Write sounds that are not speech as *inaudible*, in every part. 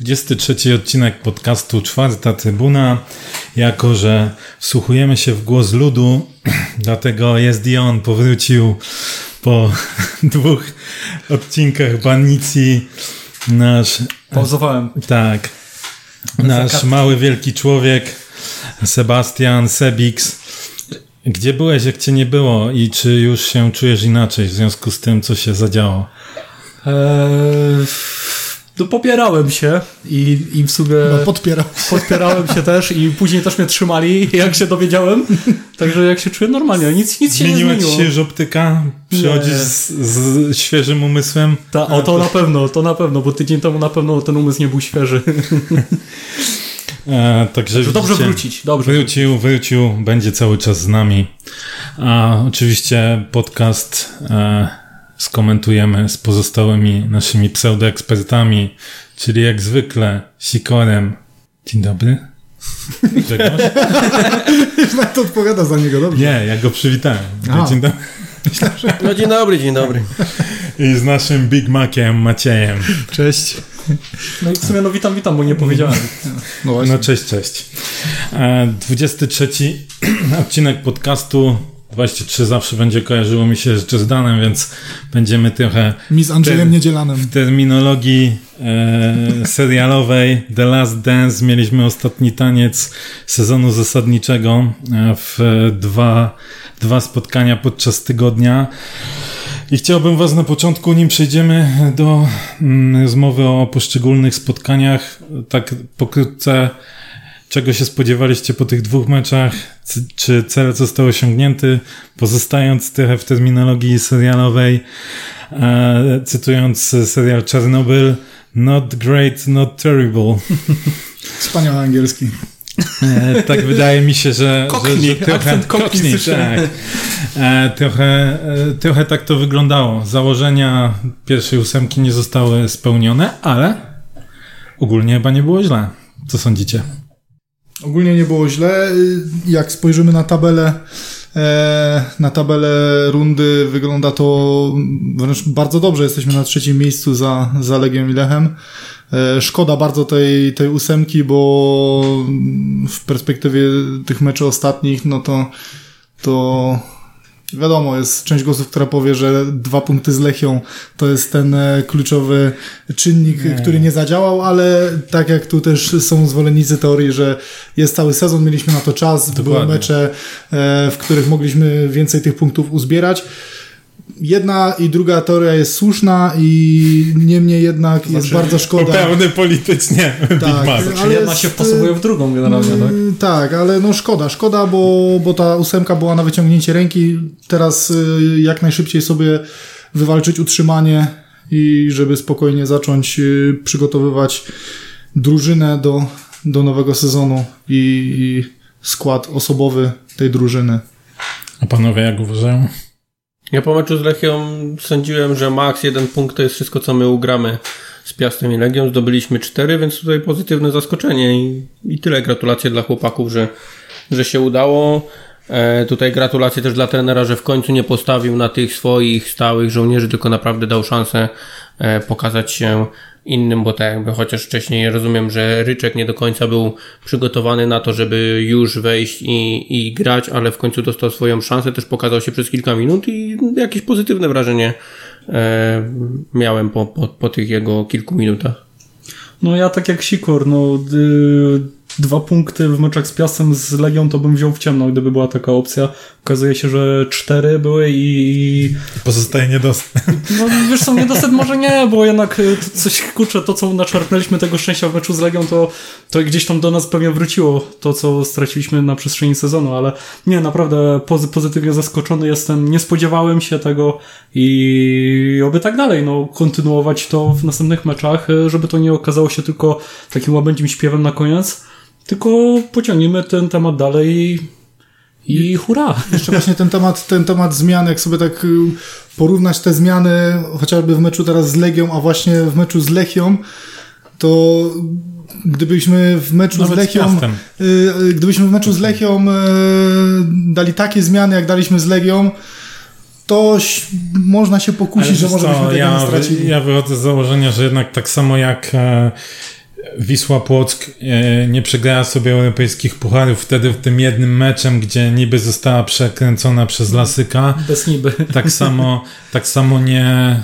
Dwudziesty trzeci odcinek podcastu Czwarta Trybuna. Jako, że wsłuchujemy się w głos ludu, *clears throat* dlatego jest Dion powrócił po *laughs* dwóch odcinkach banicji. Nasz. Pauzowałem. Tak. Nasz mały, wielki człowiek, Sebastian Sebix. Gdzie byłeś, jak cię nie było i czy już się czujesz inaczej w związku z tym, co się zadziało? Eee, no popierałem się i, i w sumie... No, podpierał. *laughs* Podpierałem się też i później też mnie trzymali, *laughs* jak się dowiedziałem. Także jak się czuję normalnie, nic, nic się nie Zmieniła zmieniło. ci się już optyka? Przychodzisz z, z świeżym umysłem? Ta, o to na pewno, to na pewno, bo tydzień temu na pewno ten umysł nie był świeży. *laughs* E, także Że dobrze wrócić, dobrze. Wrócił, wrócił, będzie cały czas z nami. A oczywiście podcast e, skomentujemy z pozostałymi naszymi pseudoekspertami, czyli jak zwykle Sikorem. Dzień dobry. *laughs* Grzegorz? To odpowiada za niego, dobrze? Nie, ja go przywitałem. Dzień dobry. No dzień dobry, dzień dobry. I z naszym Big Maciem Maciejem. Cześć. No i w sumie no witam, witam, bo nie powiedziałem. No właśnie. No cześć, cześć. E, 23 *clears throat* odcinek podcastu. 23 zawsze będzie kojarzyło mi się z Jazdanem, więc będziemy trochę Mi z Andrzejem Niedzielanem. w terminologii e, serialowej The Last Dance mieliśmy ostatni taniec sezonu zasadniczego e, w dwa, dwa spotkania podczas tygodnia. I chciałbym Was na początku, nim przejdziemy do mm, rozmowy o poszczególnych spotkaniach, tak pokrótce, czego się spodziewaliście po tych dwóch meczach, czy cel został osiągnięty, pozostając trochę w terminologii serialowej, e, cytując serial Czarnobyl, not great, not terrible. Wspaniały angielski. E, tak wydaje mi się, że, Cockney, że, że trochę, cockney tak. e, trochę, e, trochę tak to wyglądało. Założenia pierwszej ósemki nie zostały spełnione, ale ogólnie chyba nie było źle. Co sądzicie? Ogólnie nie było źle. Jak spojrzymy na tabelę, na tabelę rundy, wygląda to wręcz bardzo dobrze. Jesteśmy na trzecim miejscu za, za Legią i Lechem. E, Szkoda bardzo tej, tej ósemki, bo w perspektywie tych meczy ostatnich, no to, to wiadomo, jest część głosów, która powie, że dwa punkty z Lechią to jest ten e, kluczowy czynnik, Nie. który nie zadziałał, ale tak jak tu też są zwolennicy teorii, że jest cały sezon, mieliśmy na to czas, były Dokładnie. mecze, e, w których mogliśmy więcej tych punktów uzbierać. Jedna i druga teoria jest słuszna i niemniej jednak jest bardzo szkoda. Poprawny politycznie *laughs* Big Tak, Mac. ale Czyli jedna jest, się wpasowuje w drugą generalnie, tak? Mm, Tak, ale no szkoda, szkoda, bo, bo ta ósemka była na wyciągnięcie ręki. Teraz y, jak najszybciej sobie wywalczyć utrzymanie i żeby spokojnie zacząć y, przygotowywać drużynę do, do nowego sezonu i, i skład osobowy tej drużyny. A panowie jak uważają? Ja po meczu z Lechią sądziłem, że max jeden punkt to jest wszystko, co my ugramy z Piastem i Legią. Zdobyliśmy cztery, więc tutaj pozytywne zaskoczenie i, i tyle. Gratulacje dla chłopaków, że, że się udało. E, tutaj gratulacje też dla trenera, że w końcu nie postawił na tych swoich stałych żołnierzy, tylko naprawdę dał szansę e, pokazać się innym, bo tak jakby chociaż wcześniej rozumiem, że Ryczek nie do końca był przygotowany na to, żeby już wejść i, i grać, ale w końcu dostał swoją szansę, też pokazał się przez kilka minut i jakieś pozytywne wrażenie e, miałem po, po, po tych jego kilku minutach. No ja tak jak Sikor, no y, dwa punkty w meczach z Piastem z Legią to bym wziął w ciemno, gdyby była taka opcja. Okazuje się, że cztery były i Pozostaje niedostęp. *laughs* no wiesz co, niedosyt może nie, bo jednak to coś, kurczę, to co naczerpnęliśmy tego szczęścia w meczu z Legią, to, to gdzieś tam do nas pewnie wróciło to, co straciliśmy na przestrzeni sezonu, ale nie, naprawdę pozy pozytywnie zaskoczony jestem, nie spodziewałem się tego i oby tak dalej, no kontynuować to w następnych meczach, y, żeby to nie okazało się tylko takim łabędzim śpiewem na koniec, tylko pociągniemy ten temat dalej i, hurra! Jeszcze właśnie ten temat, ten temat zmian, jak sobie tak y, porównać te zmiany, chociażby w meczu teraz z Legią, a właśnie w meczu z Lechią, to gdybyśmy w meczu Nawet z z Lechią, Piastem. y, y, gdybyśmy w meczu z Lechią dali takie zmiany, jak daliśmy z Legią, to można się pokusić, że może byśmy ja, stracili. ja wychodzę z założenia, że jednak tak samo jak e, Wisła Płock e, nie przegrała sobie europejskich pucharów wtedy w tym jednym meczem, gdzie niby została przekręcona przez Lasyka. Bez niby. Tak samo, tak samo nie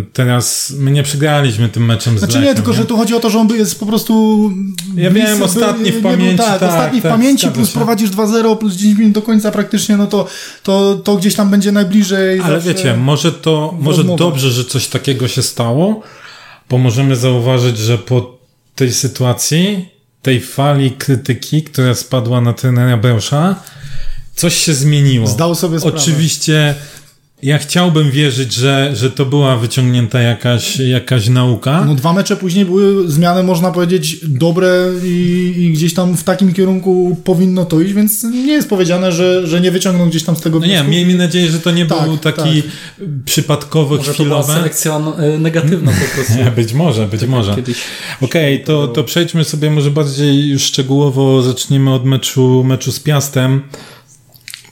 y, teraz my nie przegraliśmy tym meczem z Znaczy Lechem, nie, tylko że tu chodzi o to, że on jest po prostu... Ja wiem, ostatni w nie pamięci, tak, tak, ostatni w tak, pamięci, zgadza plus się. prowadzisz 2-0, plus 10 minut do końca praktycznie, no to, to, to gdzieś tam będzie najbliżej. Ale wiecie, może to, może dobrze, że coś takiego się stało, bo możemy zauważyć, że po tej sytuacji, tej fali krytyki, która spadła na trenera Beusza, coś się zmieniło. Zdał sobie sprawę. Oczywiście ja chciałbym wierzyć, że, że to była wyciągnięta jakaś, jakaś nauka. No dwa mecze później były zmiany, można powiedzieć, dobre i, i gdzieś tam w takim kierunku powinno to iść, więc nie jest powiedziane, że, że nie wyciągną gdzieś tam z tego No nie, miejmy nadzieję, że to nie Tak, był taki przypadkowy, Może to była chwilowy. selekcja no, e, negatywna po prostu. *laughs* Nie, być może, być może. Kiedyś. Okej, to, to przejdźmy sobie może bardziej już szczegółowo, zaczniemy od meczu, meczu z Piastem.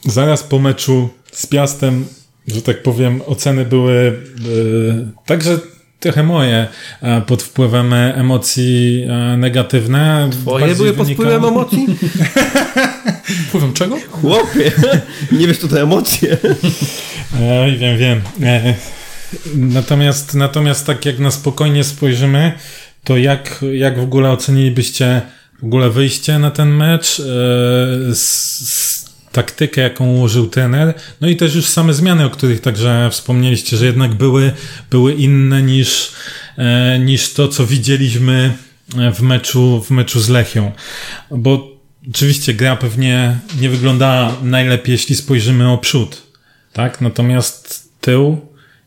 Zaraz po meczu z Piastem, że tak powiem, oceny były e, także trochę moje e, pod wpływem e, emocji negatywne. Twoje były pod wpływem emocji? *laughs* Powiem czego? Chłopie, nie wiesz, to te emocje. Ej, wiem, wiem. Natomiast, natomiast tak jak na spokojnie spojrzymy, to jak, jak w ogóle ocenilibyście w ogóle wyjście na ten mecz, s, s, taktykę, jaką ułożył trener, no i też już same zmiany, o których także wspomnieliście, że jednak były, były inne niż, e, niż to, co widzieliśmy w meczu, w meczu z Lechią. Bo oczywiście gra pewnie nie wyglądała najlepiej, jeśli spojrzymy o przód tak? Natomiast tył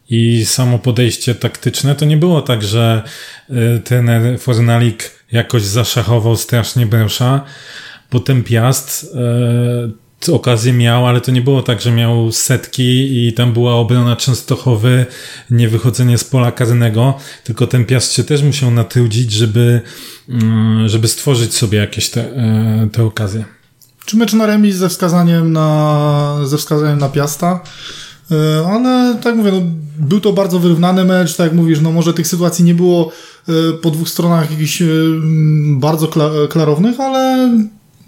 i samo podejście taktyczne to nie było tak, że y, trener Fornalik jakoś zaszachował strasznie Bręsza. Potem Piast okazję miał, ale to nie było tak, że miał setki i tam była obrona Częstochowy, nie wychodzenie z pola karnego, tylko ten Piast się też musiał natrudzić, żeby, y, żeby stworzyć sobie jakieś te, y, te okazje. Czy mecz na remis ze wskazaniem na, ze wskazaniem na Piasta? E, Ale tak mówię, no, był to bardzo wyrównany mecz, tak jak mówisz, no może tych sytuacji nie było e, po dwóch stronach jakichś e, bardzo kla- klarownych, ale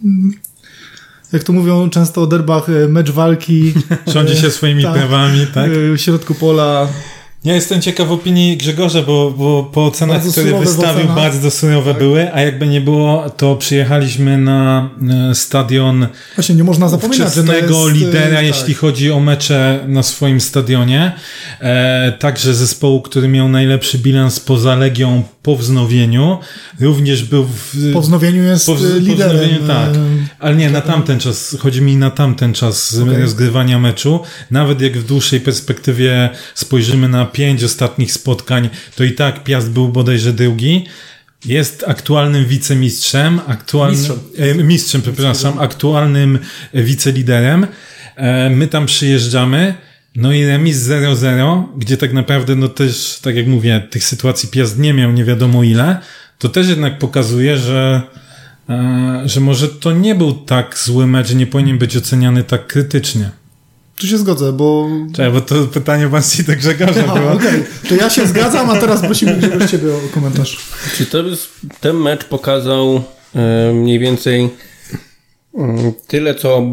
mm, jak to mówią często o derbach, e, mecz walki *laughs* Rządzi się swoimi Tak. prawami, tak? e, w środku pola. Ja jestem ciekaw opinii Grzegorza, bo, bo po ocenach, Bardzo które wystawił, ocena. bardzo surowe były, a jakby nie było, to przyjechaliśmy na e, stadion Właśnie nie można zapominać, że jest, e, lidera, tak. jeśli chodzi o mecze na swoim stadionie. E, także zespołu, który miał najlepszy bilans poza Legią po wznowieniu. Również był w, Po wznowieniu jest po wz- e, po liderem. wznowieniu, tak. e, Ale nie, na tamten czas, chodzi mi na tamten czas Okej. rozgrywania meczu. Nawet jak w dłuższej perspektywie spojrzymy na pięć ostatnich spotkań, to i tak Piast był bodajże drugi. Jest aktualnym wicemistrzem, aktualnym, Mistrzem. e, mistrzem, przepraszam, aktualnym wiceliderem. E, my tam przyjeżdżamy, no i remis 0-0, gdzie tak naprawdę, no też, tak jak mówię, tych sytuacji Piast nie miał nie wiadomo ile, to też jednak pokazuje, że e, że może to nie był tak zły mecz, nie powinien być oceniany tak krytycznie. Tu się zgodzę, bo Czekaj, bo to pytanie bardziej do Grzegorza A, było. okej. To ja się zgadzam, a teraz prosimy Grzegorz Ciebie o komentarz. Czy to jest, ten mecz pokazał e, mniej więcej mm, tyle, co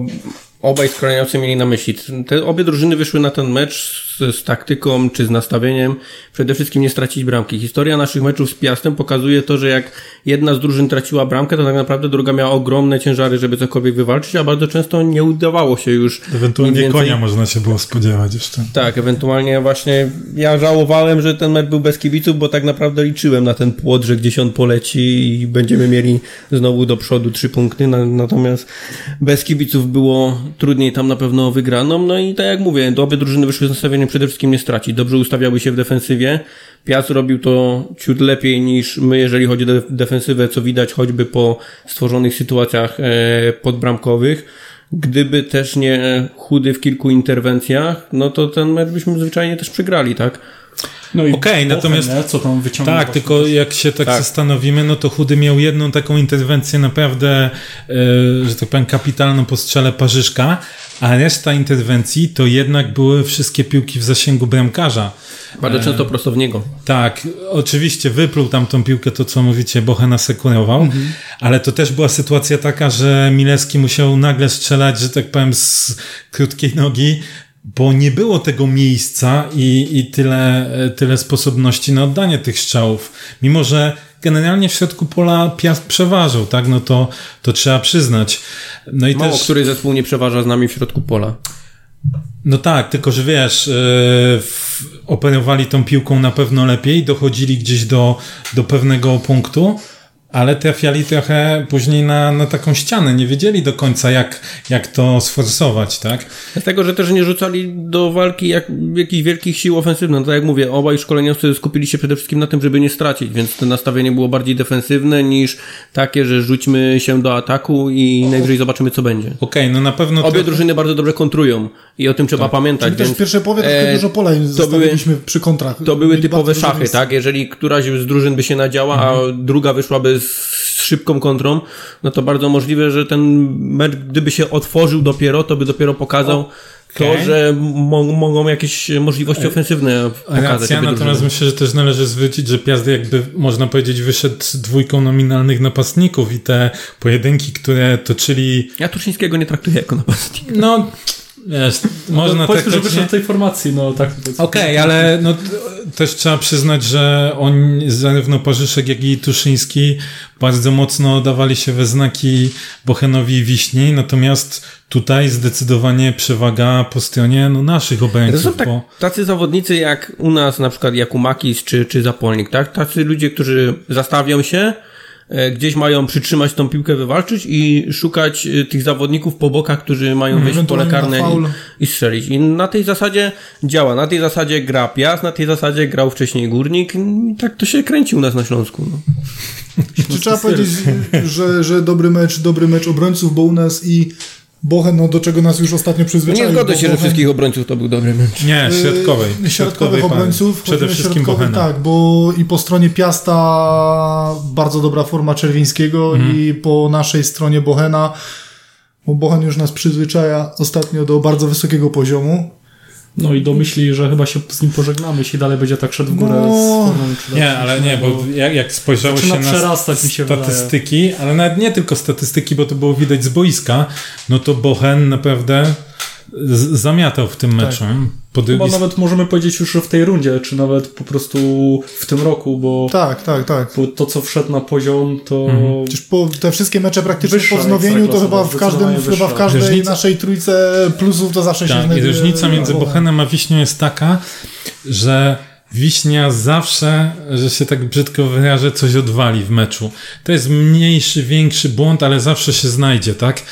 obaj skrajniowcy mieli na myśli. Te obie drużyny wyszły na ten mecz z, z taktyką czy z nastawieniem przede wszystkim nie stracić bramki. Historia naszych meczów z Piastem pokazuje to, że jak jedna z drużyn traciła bramkę, to tak naprawdę druga miała ogromne ciężary, żeby cokolwiek wywalczyć, a bardzo często nie udawało się już Ewentualnie więcej- konia można się było spodziewać jeszcze. tak, ewentualnie właśnie ja żałowałem, że ten mecz był bez kibiców, bo tak naprawdę liczyłem na ten płot, że gdzieś on poleci i będziemy mieli znowu do przodu trzy punkty, na, natomiast bez kibiców było trudniej tam na pewno wygraną, no i tak jak mówię, obie drużyny wyszły z nastawieniem przede wszystkim nie stracić, dobrze ustawiały się w defensywie, Piast robił to ciut lepiej niż my, jeżeli chodzi o de- defensywę, co widać choćby po stworzonych sytuacjach e, podbramkowych. Gdyby też nie chudy w kilku interwencjach, no to ten mecz byśmy zwyczajnie też przegrali, tak? No i Okej, Bochen, natomiast- nie? co tam wyciągnął. Tak, tylko też. jak się tak, Tak. zastanowimy, no to Chudy miał jedną taką interwencję naprawdę, e, że tak powiem, kapitalną po strzale Parzyszka, a reszta interwencji to jednak były wszystkie piłki w zasięgu bramkarza. Bardzo często prosto w niego. Tak, oczywiście wypluł tam tą piłkę, to co mówicie, Bochen asekurował, ale to też była sytuacja taka, że Milewski musiał nagle strzelać, że tak powiem, z krótkiej nogi, bo nie było tego miejsca i, i tyle, tyle sposobności na oddanie tych strzałów. Mimo, że generalnie w środku pola Piast przeważał, tak, no to, to trzeba przyznać. No i Mało też... który zespół nie przeważa z nami w środku pola. No tak, tylko że wiesz, yy, operowali tą piłką na pewno lepiej, dochodzili gdzieś do, do pewnego punktu, ale trafiali trochę później na, na taką ścianę, nie wiedzieli do końca jak, jak to sforsować, tak? Dlatego, że też nie rzucali do walki jak, jakichś wielkich sił ofensywnych. No tak jak mówię, obaj szkoleniowcy skupili się przede wszystkim na tym, żeby nie stracić, więc to nastawienie było bardziej defensywne niż takie, że rzućmy się do ataku i najwyżej zobaczymy, co będzie. Okej, no na pewno... Obie trochę- drużyny bardzo dobrze kontrują i o tym trzeba pamiętać. Czyli też w więc, pierwszej połowie e, dużo pola im zostawiliśmy przy kontrach. To były Mieli typowe szachy, tak? Jeżeli któraś z drużyn by się nadziała, a druga wyszłaby z szybką kontrą, no to bardzo możliwe, że ten mecz, gdyby się otworzył dopiero, to by dopiero pokazał to, Okej. że mo mogą jakieś możliwości ofensywne pokazać. Racja, natomiast drużyny. myślę, że też należy zwrócić, że Piast jakby, można powiedzieć, wyszedł z dwójką nominalnych napastników i te pojedynki, które toczyli, Ja Tursińskiego nie traktuję jako napastnika. no, wiesz, można No, Powiedzmy, że w tej formacji, no tak. Okej, ale no, też trzeba przyznać, że oni, zarówno Parzyszek, jak i Tuszyński bardzo mocno dawali się we znaki Bochenowi i Wiśni, natomiast tutaj zdecydowanie przewaga po stronie no, naszych To obrońców, są tak, bo tacy zawodnicy jak u nas, na przykład Jakumakis czy, czy Zapolnik, tak? Tacy ludzie, którzy zastawią się, gdzieś mają przytrzymać tą piłkę, wywalczyć i szukać e, tych zawodników po bokach, którzy mają wejść w pole karne i, i strzelić. I na tej zasadzie działa. Na tej zasadzie gra Piast, na tej zasadzie grał wcześniej Górnik i tak to się kręci u nas na Śląsku. No. Czy trzeba powiedzieć, że, że dobry mecz, dobry mecz obrońców, bo u nas i Bochen, no do czego nas już ostatnio No przyzwyczaił. nie zgodzę się, że Bochen- wszystkich obrońców to był dobry mecz. nie, środkowej. Yy, Środkowych obrońców. Przede wszystkim Bochena. Tak, bo i po stronie Piasta bardzo dobra forma Czerwińskiego Mhm. i po naszej stronie Bochena, bo Bochen już nas przyzwyczaja ostatnio do bardzo wysokiego poziomu. No i domyśli, że chyba się z nim pożegnamy, jeśli dalej będzie tak szedł w górę No. z formą. czy Nie, tak, ale nie, bo jak, jak spojrzało się na przerastać, mi się statystyki, ale nawet nie tylko statystyki, bo to było widać z boiska, no to Bochen naprawdę z- zamiatał w tym meczu. Pod, Chyba nawet możemy powiedzieć już w tej rundzie, czy nawet po prostu w tym roku, bo, Tak, tak, tak. bo to, co wszedł na poziom, to Przecież po, te wszystkie mecze praktycznie Wyższa po wznowieniu, to chyba w każdym, chyba w każdej Różnica- naszej trójce plusów to zawsze się Tak, i znajduje. różnica między Bochen. Bochenem a Wiśnią jest taka, że Wiśnia zawsze, że się tak brzydko wyrażę, coś odwali w meczu. To jest mniejszy, większy błąd, ale zawsze się znajdzie, tak?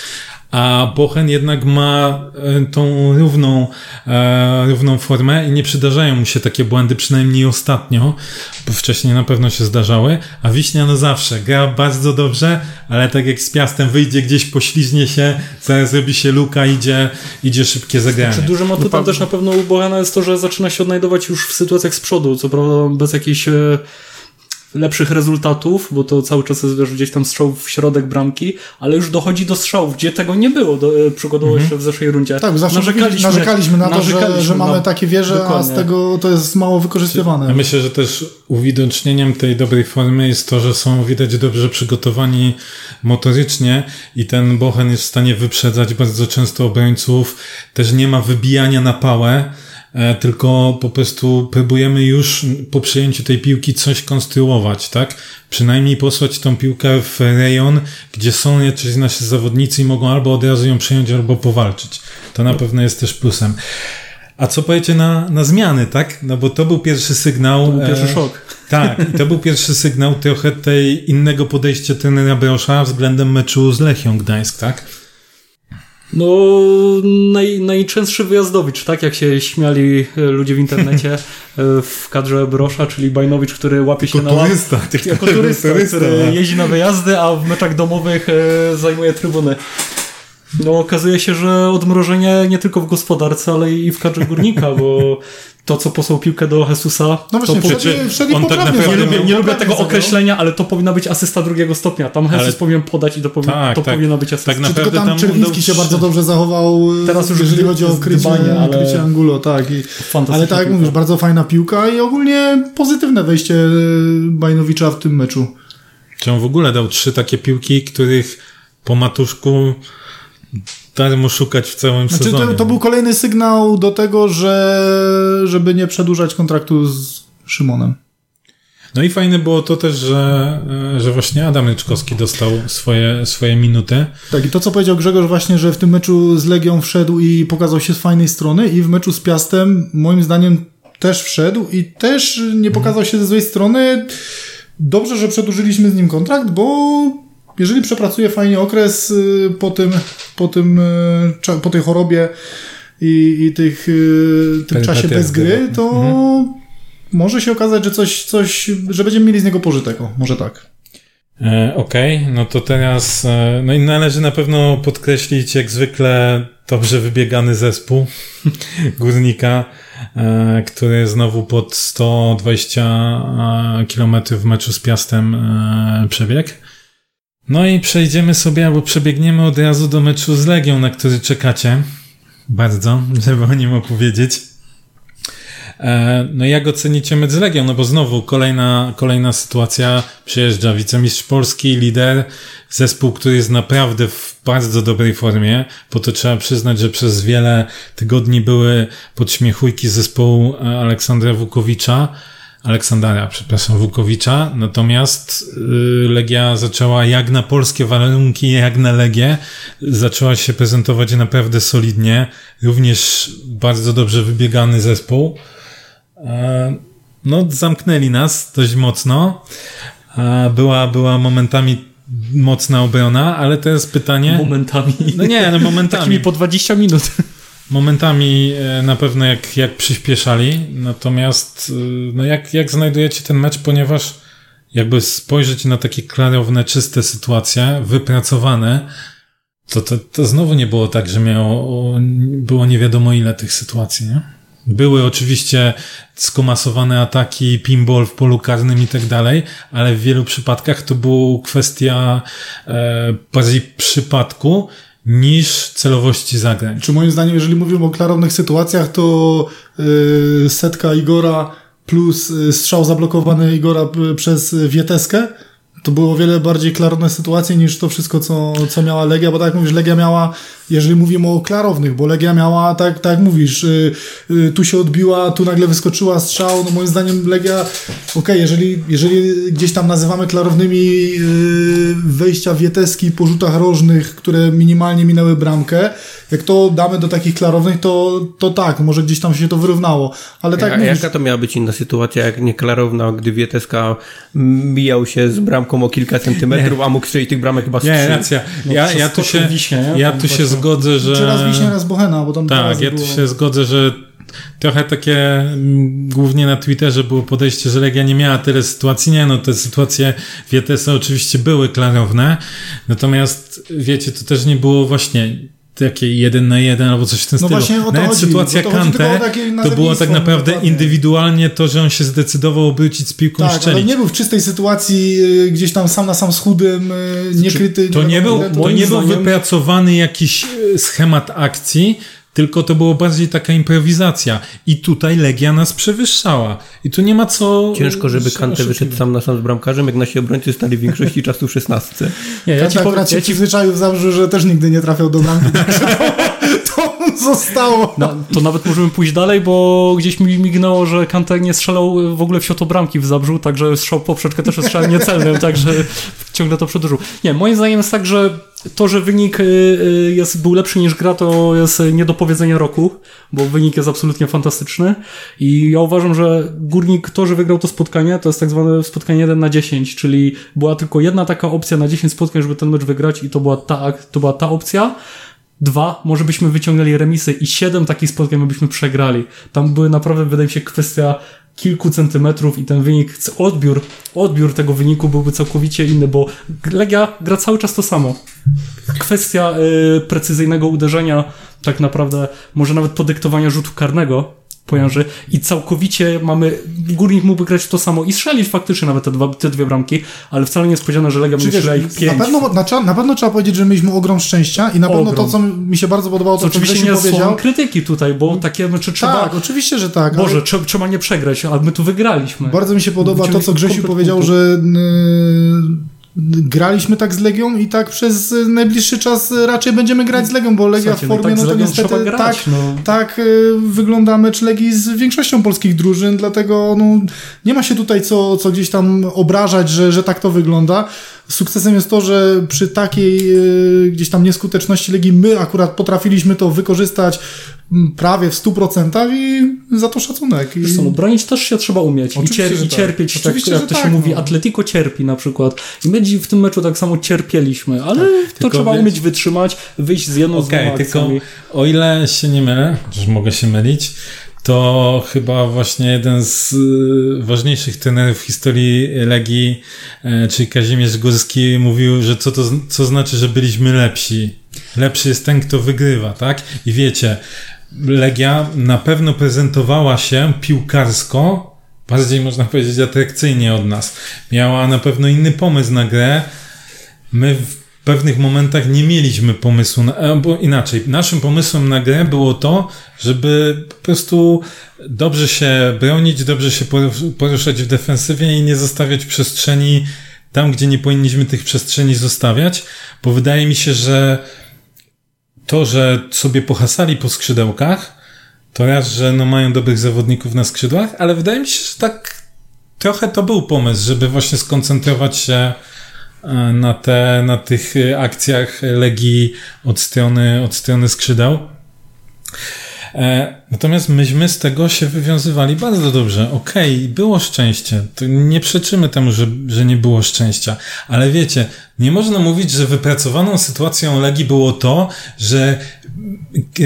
A Bochen jednak ma e, tą równą, e, równą formę i nie przydarzają mu się takie błędy, przynajmniej ostatnio, bo wcześniej na pewno się zdarzały, a Wiśnia no zawsze gra bardzo dobrze, ale tak jak z Piastem wyjdzie gdzieś, pośliźnie się, zaraz robi się luka, idzie, idzie szybkie zagranie. Czy dużym atutem też na pewno u Bohena jest to, że zaczyna się odnajdować już w sytuacjach z przodu, co prawda bez jakichś e, lepszych rezultatów, bo to cały czas jest wiesz, gdzieś tam strzał w środek bramki, ale już dochodzi do strzałów, gdzie tego nie było, do, e, przykładowo jeszcze w zeszłej rundzie. Tak, zawsze narzekaliśmy, narzekaliśmy na to, że, narzekaliśmy że mamy na- takie wieże, a z dokładnie. tego to jest mało wykorzystywane. Ja myślę, że też uwidocznieniem tej dobrej formy jest to, że są widać dobrze przygotowani motorycznie i ten Bochen jest w stanie wyprzedzać bardzo często obrońców. Też nie ma wybijania na pałę, tylko po prostu próbujemy już po przyjęciu tej piłki coś konstruować, tak? Przynajmniej posłać tą piłkę w rejon, gdzie są jacyś nasi zawodnicy i mogą albo od razu ją przyjąć, albo powalczyć. To na pewno jest też plusem. A co powiecie na, na zmiany, tak? No bo to był pierwszy sygnał. To był pierwszy e, szok. Tak, i to był pierwszy sygnał trochę tej innego podejścia trenera Brosza względem meczu z Lechią Gdańsk, tak? No, naj, najczęstszy wyjazdowicz, tak jak się śmiali e, ludzie w internecie *laughs* e, w kadrze Brosza, czyli Bajnowicz, który łapie się na łap, tylko jako turysta, turysta, który no. jeździ na wyjazdy, a w meczach domowych e, zajmuje trybuny. No okazuje się, że odmrożenie nie tylko w gospodarce, ale i w kadrze górnika, bo to, co posłał piłkę do Jesusa, No właśnie, to po... wszedł, wszedł on tak naprawdę nie lubię, nie lubię tego zagrał. określenia, ale to powinna być asysta drugiego stopnia. Tam Jesus Ale- powinien podać i to, powi... Tak, to tak. powinna być asysta. Tak Czy tylko Naprawdę tam tam Czerwiński się bardzo dobrze zachował, Teraz już jeżeli chodzi o krycie, dbanie, ale- krycie Angulo, tak. I, ale tak jak mówisz, bardzo fajna piłka i ogólnie pozytywne wejście e, Bajnowicza w tym meczu. Czy on w ogóle dał trzy takie piłki, których po matuszku darmo szukać w całym Znaczy, sezonie. to, to był kolejny sygnał do tego, że żeby nie przedłużać kontraktu z Szymonem. No i fajne było to też, że, że właśnie Adam Ryczkowski dostał swoje, swoje minuty. Tak, i to co powiedział Grzegorz właśnie, że w tym meczu z Legią wszedł i pokazał się z fajnej strony i w meczu z Piastem moim zdaniem też wszedł i też nie pokazał się ze złej strony. Dobrze, że przedłużyliśmy z nim kontrakt, bo jeżeli przepracuje fajnie okres y, po tym, po tym, y, po tej chorobie i, i tych, y, tym czasie bez gry, było. to może się okazać, że coś, coś, że będziemy mieli z niego pożytek. O, może tak. E, Okej, no to teraz, e, no i należy na pewno podkreślić jak zwykle dobrze wybiegany zespół *laughs* Górnika, e, który znowu pod 120 km w meczu z Piastem e, przebiegł. No i przejdziemy sobie, albo przebiegniemy od razu do meczu z Legią, na który czekacie bardzo, żeby o nim opowiedzieć. E, No jak ocenicie mecz z Legią? No bo znowu kolejna, kolejna sytuacja. Przyjeżdża wicemistrz Polski, lider, zespół, który jest naprawdę w bardzo dobrej formie, bo to trzeba przyznać, że przez wiele tygodni były podśmiechujki zespołu e, Aleksandra Wukowicza, Aleksandra, przepraszam, Wukowicza, natomiast y, Legia zaczęła jak na polskie warunki, jak na Legię, zaczęła się prezentować naprawdę solidnie, również bardzo dobrze wybiegany zespół. E, No, zamknęli nas dość mocno. E, Była, była momentami mocna obrona, ale teraz pytanie. Momentami. No nie, no Takimi *laughs* momentami. po 20 minut. Momentami e, na pewno jak, jak przyspieszali. Natomiast, e, no jak, jak znajdujecie ten mecz, ponieważ jakby spojrzeć na takie klarowne, czyste sytuacje, wypracowane, to, to, to znowu nie było tak, że miało, było nie wiadomo ile tych sytuacji, nie? Były oczywiście skomasowane ataki, pinball w polu karnym i tak dalej, ale w wielu przypadkach to była kwestia e, bardziej przypadku niż celowości zagrań. Czy moim zdaniem, jeżeli mówimy o klarownych sytuacjach, to yy, setka Igora plus yy, strzał zablokowany Igora p- przez Wieteskę, to było o wiele bardziej klarowne sytuacje niż to wszystko, co, co miała Legia, bo tak jak mówisz, Legia miała, jeżeli mówimy o klarownych, bo Legia miała, tak, tak jak mówisz, yy, yy, tu się odbiła, tu nagle wyskoczyła strzał, no moim zdaniem Legia, okej, jeżeli, jeżeli gdzieś tam nazywamy klarownymi yy, wejścia Wieteski po rzutach rożnych, które minimalnie minęły bramkę, jak to damy do takich klarownych, to, to tak, może gdzieś tam się to wyrównało, ale tak A mówisz, jaka to miała być inna sytuacja, jak nieklarowna, gdy Wieteska mijał się z bramką o kilka centymetrów, a mógł strzelić tych bramek chyba z Nie, racja. Ja, ja tu się, Wiśnię, nie? ja tu się zgodzę, że... czy raz Wiśnia, raz Bohena, bo tam Tak, ja tu było. się zgodzę, że trochę takie mm, głównie na Twitterze było podejście, że Legia nie miała tyle sytuacji. Nie, no te sytuacje Wietesa oczywiście były klarowne, natomiast wiecie, to też nie było właśnie takie jeden na jeden albo coś w tym No stylu. właśnie o to Nawet chodzi, sytuacja to tylko Kante o takie to było tak naprawdę dokładnie. indywidualnie to, że on się zdecydował obrócić z piłką Tak, ale strzelić. nie był w czystej sytuacji y, gdzieś tam sam na sam z chudym, y, niekryty. To nie był, wiadomo, to nie był zdaniem- wypracowany jakiś e, schemat akcji, tylko to było bardziej taka improwizacja. I tutaj Legia nas przewyższała. I tu nie ma co... Ciężko, żeby Kante wyszedł sam na sam z bramkarzem, jak nasi obrońcy stali w większości *laughs* czasu w szesnastce. Nie, ja Ja ci ci powiem, ja ci przyzwyczaił w Zabrzu, że też nigdy nie trafiał do bramki, *laughs* to, zostało. No, to nawet możemy pójść dalej, bo gdzieś mi mignęło, że Kanter nie strzelał w ogóle w siatło bramki w Zabrzu, także strzał w poprzeczkę też jest strzałem niecelnym, także ciągle to przedłużył. Nie, moim zdaniem jest tak, że to, że wynik y, y, jest, był lepszy niż gra, to jest nie do powiedzenia roku, bo wynik jest absolutnie fantastyczny i ja uważam, że Górnik to, że wygrał to spotkanie, to jest tak zwane spotkanie 1 na 10, czyli była tylko jedna taka opcja na 10 spotkań, żeby ten mecz wygrać i to była ta, to była ta opcja, Dwa, może byśmy wyciągnęli remisy i siedem takich spotkań my byśmy przegrali. Tam były naprawdę, wydaje mi się, kwestia kilku centymetrów i ten wynik, odbiór, odbiór tego wyniku byłby całkowicie inny, bo Legia gra cały czas to samo. kwestia y, precyzyjnego uderzenia, tak naprawdę, może nawet podyktowania rzutu karnego pojąży i całkowicie mamy, Górnik mógłby grać to samo i strzelić faktycznie nawet te, dwa, te dwie bramki, ale wcale nie jest powiedziane, że Legia będzie strzeliła ich pięć. Na pewno, na, na, pewno trzeba powiedzieć, że mieliśmy ogrom szczęścia i na pewno Ogrom. to, co mi się bardzo podobało, to, To co oczywiście nie powiedział. słowem krytyki tutaj, bo takie mecze trzeba... Tak, oczywiście, że tak. ale- Boże, trzeba, trzeba nie przegrać, ale my tu wygraliśmy. Bardzo mi się podoba to, co Grzesiu powiedział, punktów. że yy, graliśmy tak z Legią i tak przez najbliższy czas raczej będziemy grać z Legią, bo Legia w no formie, tak z no to niestety grać, tak, no. tak y, wygląda mecz Legii z większością polskich drużyn, dlatego no, nie ma się tutaj co, co gdzieś tam obrażać, że, że tak to wygląda. Sukcesem jest to, że przy takiej y, gdzieś tam nieskuteczności Legii my akurat potrafiliśmy to wykorzystać mm, prawie w 100% i za to szacunek. I... Co, no, bronić też się trzeba umieć i, cier- i tak. cierpieć, tak, Oczywiście, jak że to się tak, mówi, no. Atletico cierpi na przykład. I my w tym meczu tak samo cierpieliśmy, ale to tylko trzeba umieć wytrzymać, wyjść z jedną Okej, z tylko akcjami. o ile się nie mylę, chociaż mogę się mylić, to chyba właśnie jeden z y, ważniejszych trenerów w historii Legii, e, czyli Kazimierz Górski, mówił, że co to co znaczy, że byliśmy lepsi. Lepszy jest ten, kto wygrywa, tak? I wiecie, Legia na pewno prezentowała się piłkarsko bardziej, można powiedzieć, atrakcyjnie od nas. Miała na pewno inny pomysł na grę, my w pewnych momentach nie mieliśmy pomysłu, na, albo inaczej, naszym pomysłem na grę było to, żeby po prostu dobrze się bronić, dobrze się poru- poruszać w defensywie i nie zostawiać przestrzeni tam, gdzie nie powinniśmy tych przestrzeni zostawiać, bo wydaje mi się, że to, że sobie pohasali po skrzydełkach, to raz, że no mają dobrych zawodników na skrzydłach, ale wydaje mi się, że tak trochę to był pomysł, żeby właśnie skoncentrować się e, na, te, na tych e, akcjach Legii od strony, od strony skrzydeł. E, Natomiast myśmy z tego się wywiązywali bardzo dobrze. Okej, było szczęście. To nie przeczymy temu, że, że nie było szczęścia. Ale wiecie, nie można mówić, że wypracowaną sytuacją Legii było to, że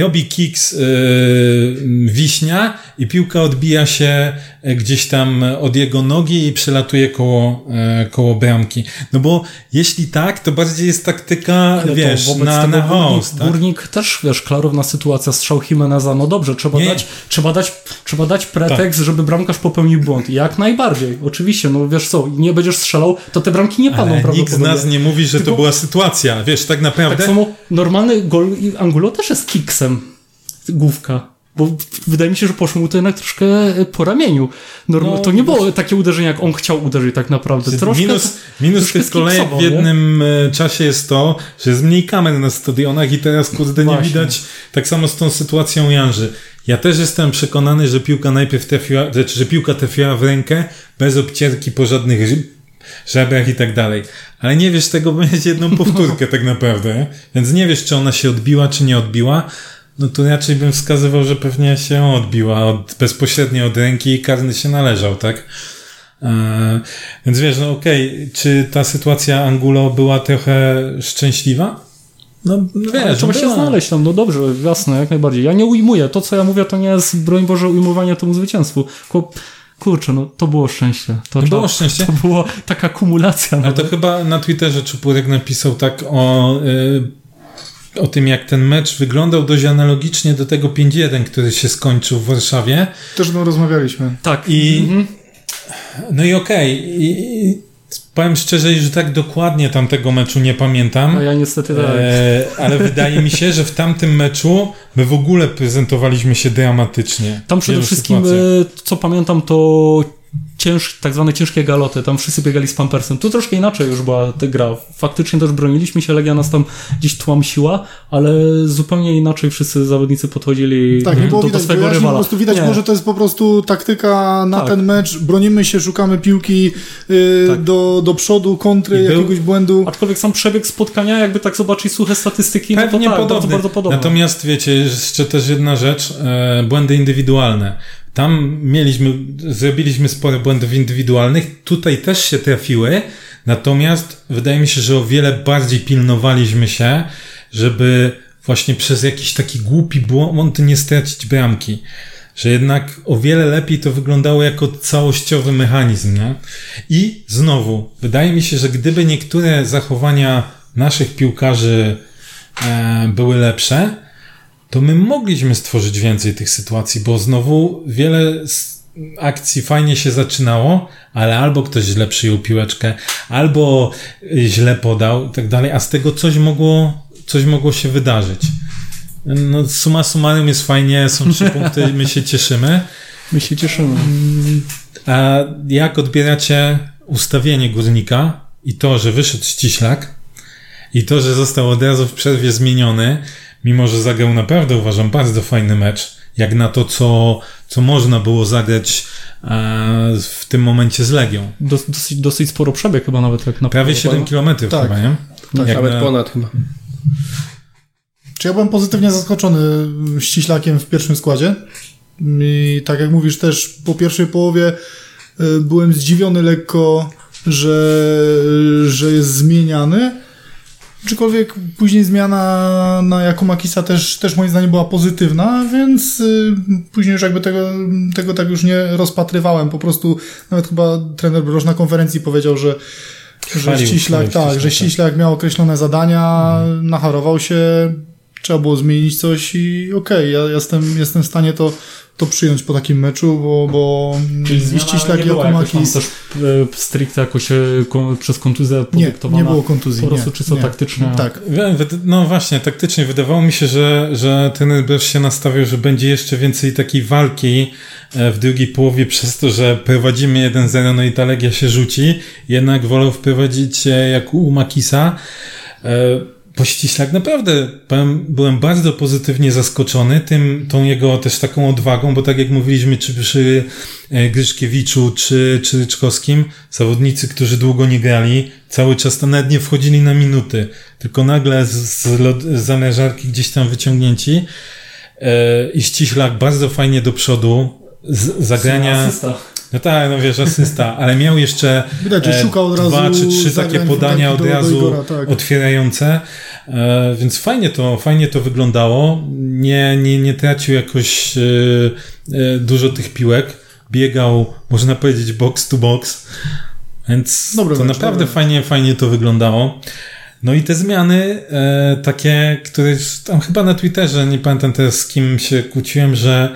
robi kiks yy, wiśnia i piłka odbija się e, gdzieś tam od jego nogi i przelatuje koło, e, koło bramki. No bo jeśli tak, to bardziej jest taktyka, Ale to wiesz, na, na górnik, host, tak? górnik też, wiesz, klarowna sytuacja, strzał Jimeneza, no dobrze, trzeba Nie. dać, trzeba dać, trzeba dać pretekst, żeby bramkarz popełnił błąd. Jak najbardziej, oczywiście, no wiesz co, nie będziesz strzelał, to te bramki nie padną Ale nikt z nas nie mówi, że to Tylko- była sytuacja. Wiesz, tak naprawdę... Tak samo normalny gol Angulo też jest kiksem. Główka. Bo wydaje mi się, że poszło mu to jednak troszkę po ramieniu. Norm- No, to nie było takie uderzenie, jak on chciał uderzyć tak naprawdę. Troszkę, minus minus troszkę tych kolejek w nie? jednym e, czasie jest to, że jest mniej kamer na stadionach i teraz kurde nie Właśnie. widać tak samo z tą sytuacją Janży. Ja też jestem przekonany, że piłka najpierw trafiła, znaczy, że piłka trafiła w rękę bez obcierki po żadnych żebrach i tak dalej. Ale nie wiesz tego, bo mieć jedną *laughs* powtórkę tak naprawdę. Więc nie wiesz, czy ona się odbiła, czy nie odbiła. No to raczej bym wskazywał, że pewnie się odbiła od, bezpośrednio od ręki i karny się należał, tak? E, więc wiesz, no okej, czy ta sytuacja Angulo była trochę szczęśliwa? No Ale wiesz, trzeba się była. znaleźć tam, no dobrze, jasne, jak najbardziej. Ja nie ujmuję. To, co ja mówię, to nie jest, broń Boże, ujmowanie temu zwycięstwu. Tylko, kurczę, no to było szczęście. To, To było to, szczęście? To była taka kumulacja. Ale to chyba na Twitterze Czupurek napisał tak o, y, o tym, jak ten mecz wyglądał dość analogicznie do tego 5-1, który się skończył w Warszawie. Też o tym rozmawialiśmy. Tak. I- Mhm. No i okej, i powiem szczerze, że tak dokładnie tamtego meczu nie pamiętam. No ja niestety tak. E, *laughs* ale wydaje mi się, że w tamtym meczu my w ogóle prezentowaliśmy się dramatycznie. Tam przede wszystkim, sytuacjach. e, co pamiętam, to cięż, tak zwane ciężkie galoty. Tam wszyscy biegali z pampersem. Tu troszkę inaczej już była ta gra. Faktycznie też broniliśmy się, Legia nas tam gdzieś tłamsiła, ale zupełnie inaczej wszyscy zawodnicy podchodzili Tak, nie do, było do widać swojego wyjaśnień, po rywala. prostu widać Nie. było, że to jest po prostu taktyka na Tak. ten mecz. Bronimy się, szukamy piłki y, Tak. do, do przodu, kontry, był- jakiegoś błędu. Aczkolwiek sam przebieg spotkania, jakby tak zobaczyć suche statystyki, no to Pewnie tak, podobny. bardzo, bardzo podobne. Natomiast wiecie, jeszcze też jedna rzecz, e, błędy indywidualne. Tam mieliśmy, zrobiliśmy sporo błędów indywidualnych, tutaj też się trafiły, natomiast wydaje mi się, że o wiele bardziej pilnowaliśmy się, żeby właśnie przez jakiś taki głupi błąd nie stracić bramki. Że jednak o wiele lepiej to wyglądało jako całościowy mechanizm, nie? I znowu, wydaje mi się, że gdyby niektóre zachowania naszych piłkarzy e, były lepsze, to my mogliśmy stworzyć więcej tych sytuacji, bo znowu wiele akcji fajnie się zaczynało, ale albo ktoś źle przyjął piłeczkę, albo źle podał i tak dalej, a z tego coś mogło, coś mogło się wydarzyć. No, suma summarum jest fajnie, są trzy *laughs* punkty, my się cieszymy. My się cieszymy. A jak odbieracie ustawienie górnika i to, że wyszedł ściślak i to, że został od razu w przerwie zmieniony, mimo że zagrał naprawdę, uważam, bardzo fajny mecz, jak na to, co, co można było zagrać e, w tym momencie z Legią. Dos, dosyć, dosyć sporo przebieg chyba nawet tak naprawdę. Prawie 7 km Tak. chyba, nie? Tak, Jak nawet na- ponad chyba. Czy ja byłem pozytywnie zaskoczony ściślakiem w pierwszym składzie? I tak jak mówisz, też po pierwszej połowie y, byłem zdziwiony lekko, że, że jest zmieniany. Aczkolwiek później zmiana na Jakumakisa też, też moim zdaniem była pozytywna, więc y, później już jakby tego, tego tak już nie rozpatrywałem. Po prostu nawet chyba trener Broż na konferencji powiedział, że, że ściślak, tak, że ściślak miał określone zadania, nachorował się, trzeba było zmienić coś i okej, ja jestem, jestem w stanie to, to przyjąć po takim meczu, bo, bo ściślak i Jakumakis... też e, stricte jakoś e, ko, przez kontuzję Nie, podyktowana. nie było kontuzji. Po prostu nie, czysto nie. taktyczne. Tak. No właśnie, taktycznie wydawało mi się, że, że ten Broż się nastawiał, że będzie jeszcze więcej takiej walki e, w drugiej połowie *laughs* przez to, że prowadzimy 1-0, no i ta Legia się rzuci. Jednak wolał wprowadzić jak u Makisa. E, Bo Ściślak naprawdę powiem, byłem bardzo pozytywnie zaskoczony tym, tą jego też taką odwagą, bo tak jak mówiliśmy, czy przy e, Gryszkiewiczu, czy, czy Ryczkowskim, zawodnicy, którzy długo nie grali, cały czas tam nawet nie wchodzili na minuty, tylko nagle z, z, lod- z gdzieś tam wyciągnięci e, i Ściślak bardzo fajnie do przodu, z, zagrania... Asysta. No tak, no wiesz, asysta, ale miał jeszcze Widać, e, szukał od razu dwa czy trzy takie podania od razu Igora, tak. otwierające, e, więc fajnie to, fajnie to wyglądało. Nie, nie, nie tracił jakoś e, e, dużo tych piłek. Biegał, można powiedzieć, box to box, więc Dobry to mecz, naprawdę dobry. fajnie, fajnie to wyglądało. No i te zmiany, e, takie, które tam chyba na Twitterze, nie pamiętam teraz z kim się kłóciłem, że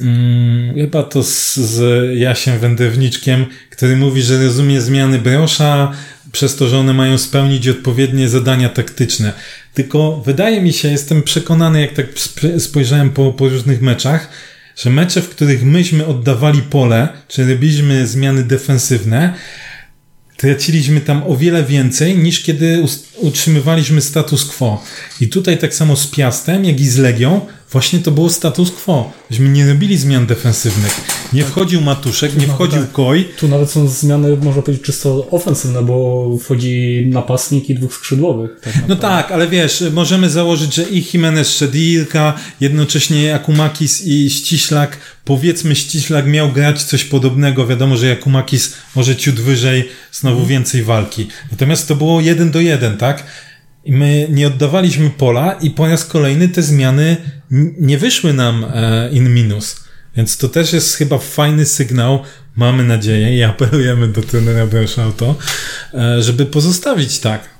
Mm, chyba to z, z Jasiem Wędrowniczkiem, który mówi, że rozumie zmiany Brosza przez to, że one mają spełnić odpowiednie zadania taktyczne. Tylko wydaje mi się, jestem przekonany, jak tak sp- spojrzałem po, po różnych meczach, że mecze, w których myśmy oddawali pole, czy robiliśmy zmiany defensywne, traciliśmy tam o wiele więcej niż kiedy utrzymywaliśmy status quo. I tutaj tak samo z Piastem, jak i z Legią, właśnie to było status quo. Myśmy nie robili zmian defensywnych. Nie wchodził Matuszek, nie wchodził tak. Koj. Tu nawet są zmiany, można powiedzieć, czysto ofensywne, bo wchodzi napastnik i dwóch skrzydłowych. Tak No tak, ale wiesz, możemy założyć, że i Jimenez szedł, i Ilka, jednocześnie Akumakis i Ściślak. Powiedzmy, Ściślak miał grać coś podobnego. Wiadomo, że Akumakis może ciut wyżej, znowu więcej walki. Natomiast to było jeden do jeden, tak? I my nie oddawaliśmy pola i po raz kolejny te zmiany nie wyszły nam e, in minus. Więc to też jest chyba fajny sygnał, mamy nadzieję i apelujemy do trenera Brosza o to, e, żeby pozostawić tak.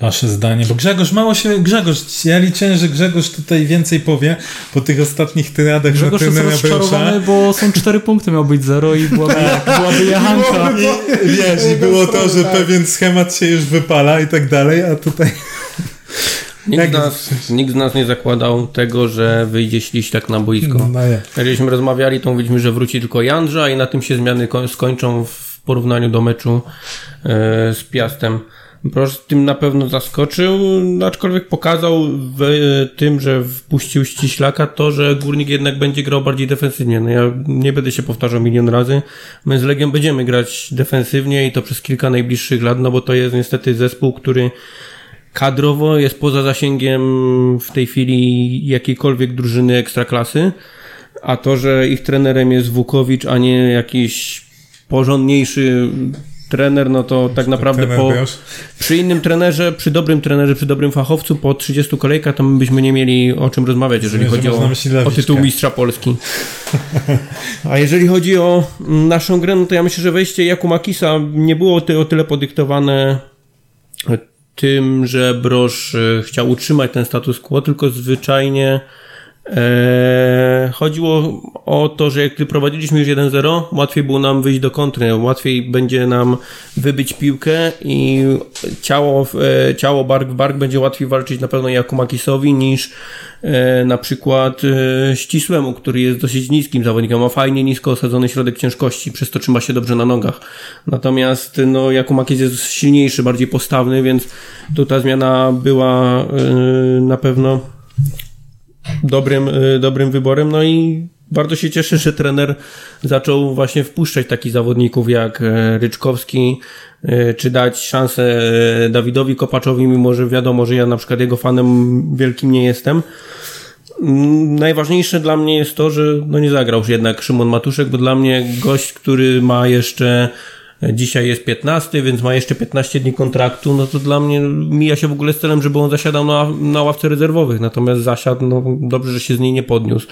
Wasze zdanie, bo Grzegorz mało się, Grzegorz, ja liczę, że Grzegorz tutaj więcej powie po tych ostatnich tyradach na Grzegorz jest trenera rozczarowany, Brosza. bo są cztery punkty, miał być zero i byłaby, byłaby jechanka. I wiesz, i było to, że pewien schemat się już wypala i tak dalej, a tutaj... Nikt, Jak- z nas, nikt z nas nie zakładał tego, że wyjdzie śliślak na boisko. No. Jak żeśmy rozmawiali, to mówiliśmy, że wróci tylko Jandrza i na tym się zmiany ko- skończą w porównaniu do meczu e, z Piastem. Proszę tym na pewno zaskoczył, aczkolwiek pokazał w tym, że wpuścił ściślaka to, że Górnik jednak będzie grał bardziej defensywnie. No ja nie będę się powtarzał milion razy. My z Legią będziemy grać defensywnie i to przez kilka najbliższych lat, no bo to jest niestety zespół, który kadrowo jest poza zasięgiem w tej chwili jakiejkolwiek drużyny ekstraklasy, a to, że ich trenerem jest Wukowicz, a nie jakiś porządniejszy trener, no to tak naprawdę Trener po, przy innym trenerze, przy dobrym trenerze, przy dobrym fachowcu po 30 kolejkach to my byśmy nie mieli o czym rozmawiać, jeżeli chodzi o, o tytuł mistrza Polski. *laughs* A jeżeli chodzi o mm, naszą grę, no to ja myślę, że wejście Jakumakisa nie było o tyle podyktowane tym, że Broż e, chciał utrzymać ten status quo, tylko zwyczajnie e, chodziło o to, że jak prowadziliśmy już 1-0, łatwiej było nam wyjść do kontry, łatwiej będzie nam wybyć piłkę i ciało, e, ciało bark w bark będzie łatwiej walczyć na pewno Jakumakisowi niż e, na przykład e, Ścisłemu, który jest dosyć niskim zawodnikiem, ma fajnie nisko osadzony środek ciężkości, przez to trzyma się dobrze na nogach. Natomiast no, Jakumakis jest silniejszy, bardziej postawny, więc tu ta zmiana była na pewno dobrym, y, dobrym wyborem. No i bardzo się cieszę, że trener zaczął właśnie wpuszczać takich zawodników jak e, Ryczkowski, e, czy dać szansę e, Dawidowi Kopaczowi, mimo że wiadomo, że ja na przykład jego fanem wielkim nie jestem. Mm, Najważniejsze dla mnie jest to, że no nie zagrał już jednak Szymon Matuszek, bo dla mnie gość, który ma jeszcze Dzisiaj jest 15, więc ma jeszcze 15 dni kontraktu, no to dla mnie mija się w ogóle z celem, żeby on zasiadał na, na ławce rezerwowych. Natomiast zasiadł, no dobrze, że się z niej nie podniósł.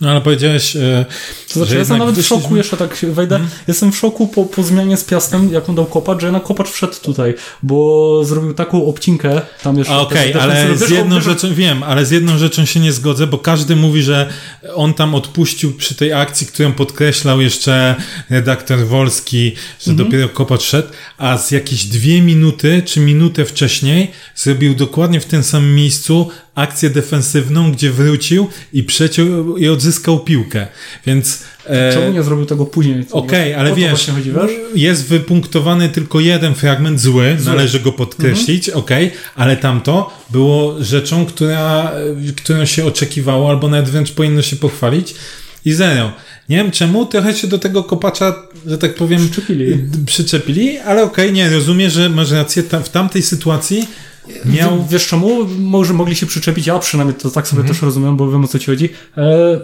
No ale powiedziałeś, e, To znaczy, ja jestem nawet w szoku, wyszliśmy- jeszcze tak się wejdę. Jestem w szoku po, po zmianie z Piastem, jaką dał Kopacz, że jednak Kopacz wszedł tutaj, bo zrobił taką obcinkę tam jeszcze. Okej, też ale z jedną rzeczą wiem, ale z jedną rzeczą się nie zgodzę, bo każdy mówi, że on tam odpuścił przy tej akcji, którą podkreślał jeszcze redaktor Wolski, że Mhm. dopiero kopacz szedł, a z jakieś dwie minuty czy minutę wcześniej zrobił dokładnie w tym samym miejscu akcję defensywną, gdzie wrócił i przeciął i odzyskał piłkę. Więc e, Czemu nie zrobił tego później? Okej, właśnie- ale wiesz, chodzi, wiesz? jest wypunktowany tylko jeden fragment zły, należy go podkreślić, Mhm. okej, ale tamto było rzeczą, która, którą się oczekiwało, albo nawet wręcz powinno się pochwalić i zero. Nie wiem czemu, trochę się do tego kopacza, że tak powiem, Przyczepili. przyczepili, ale okej, nie, rozumiem, że masz rację, tam, w tamtej sytuacji miał... Wiesz czemu? Może mogli się przyczepić, ja przynajmniej to tak sobie Mhm. też rozumiem, bo wiem o co ci chodzi. E,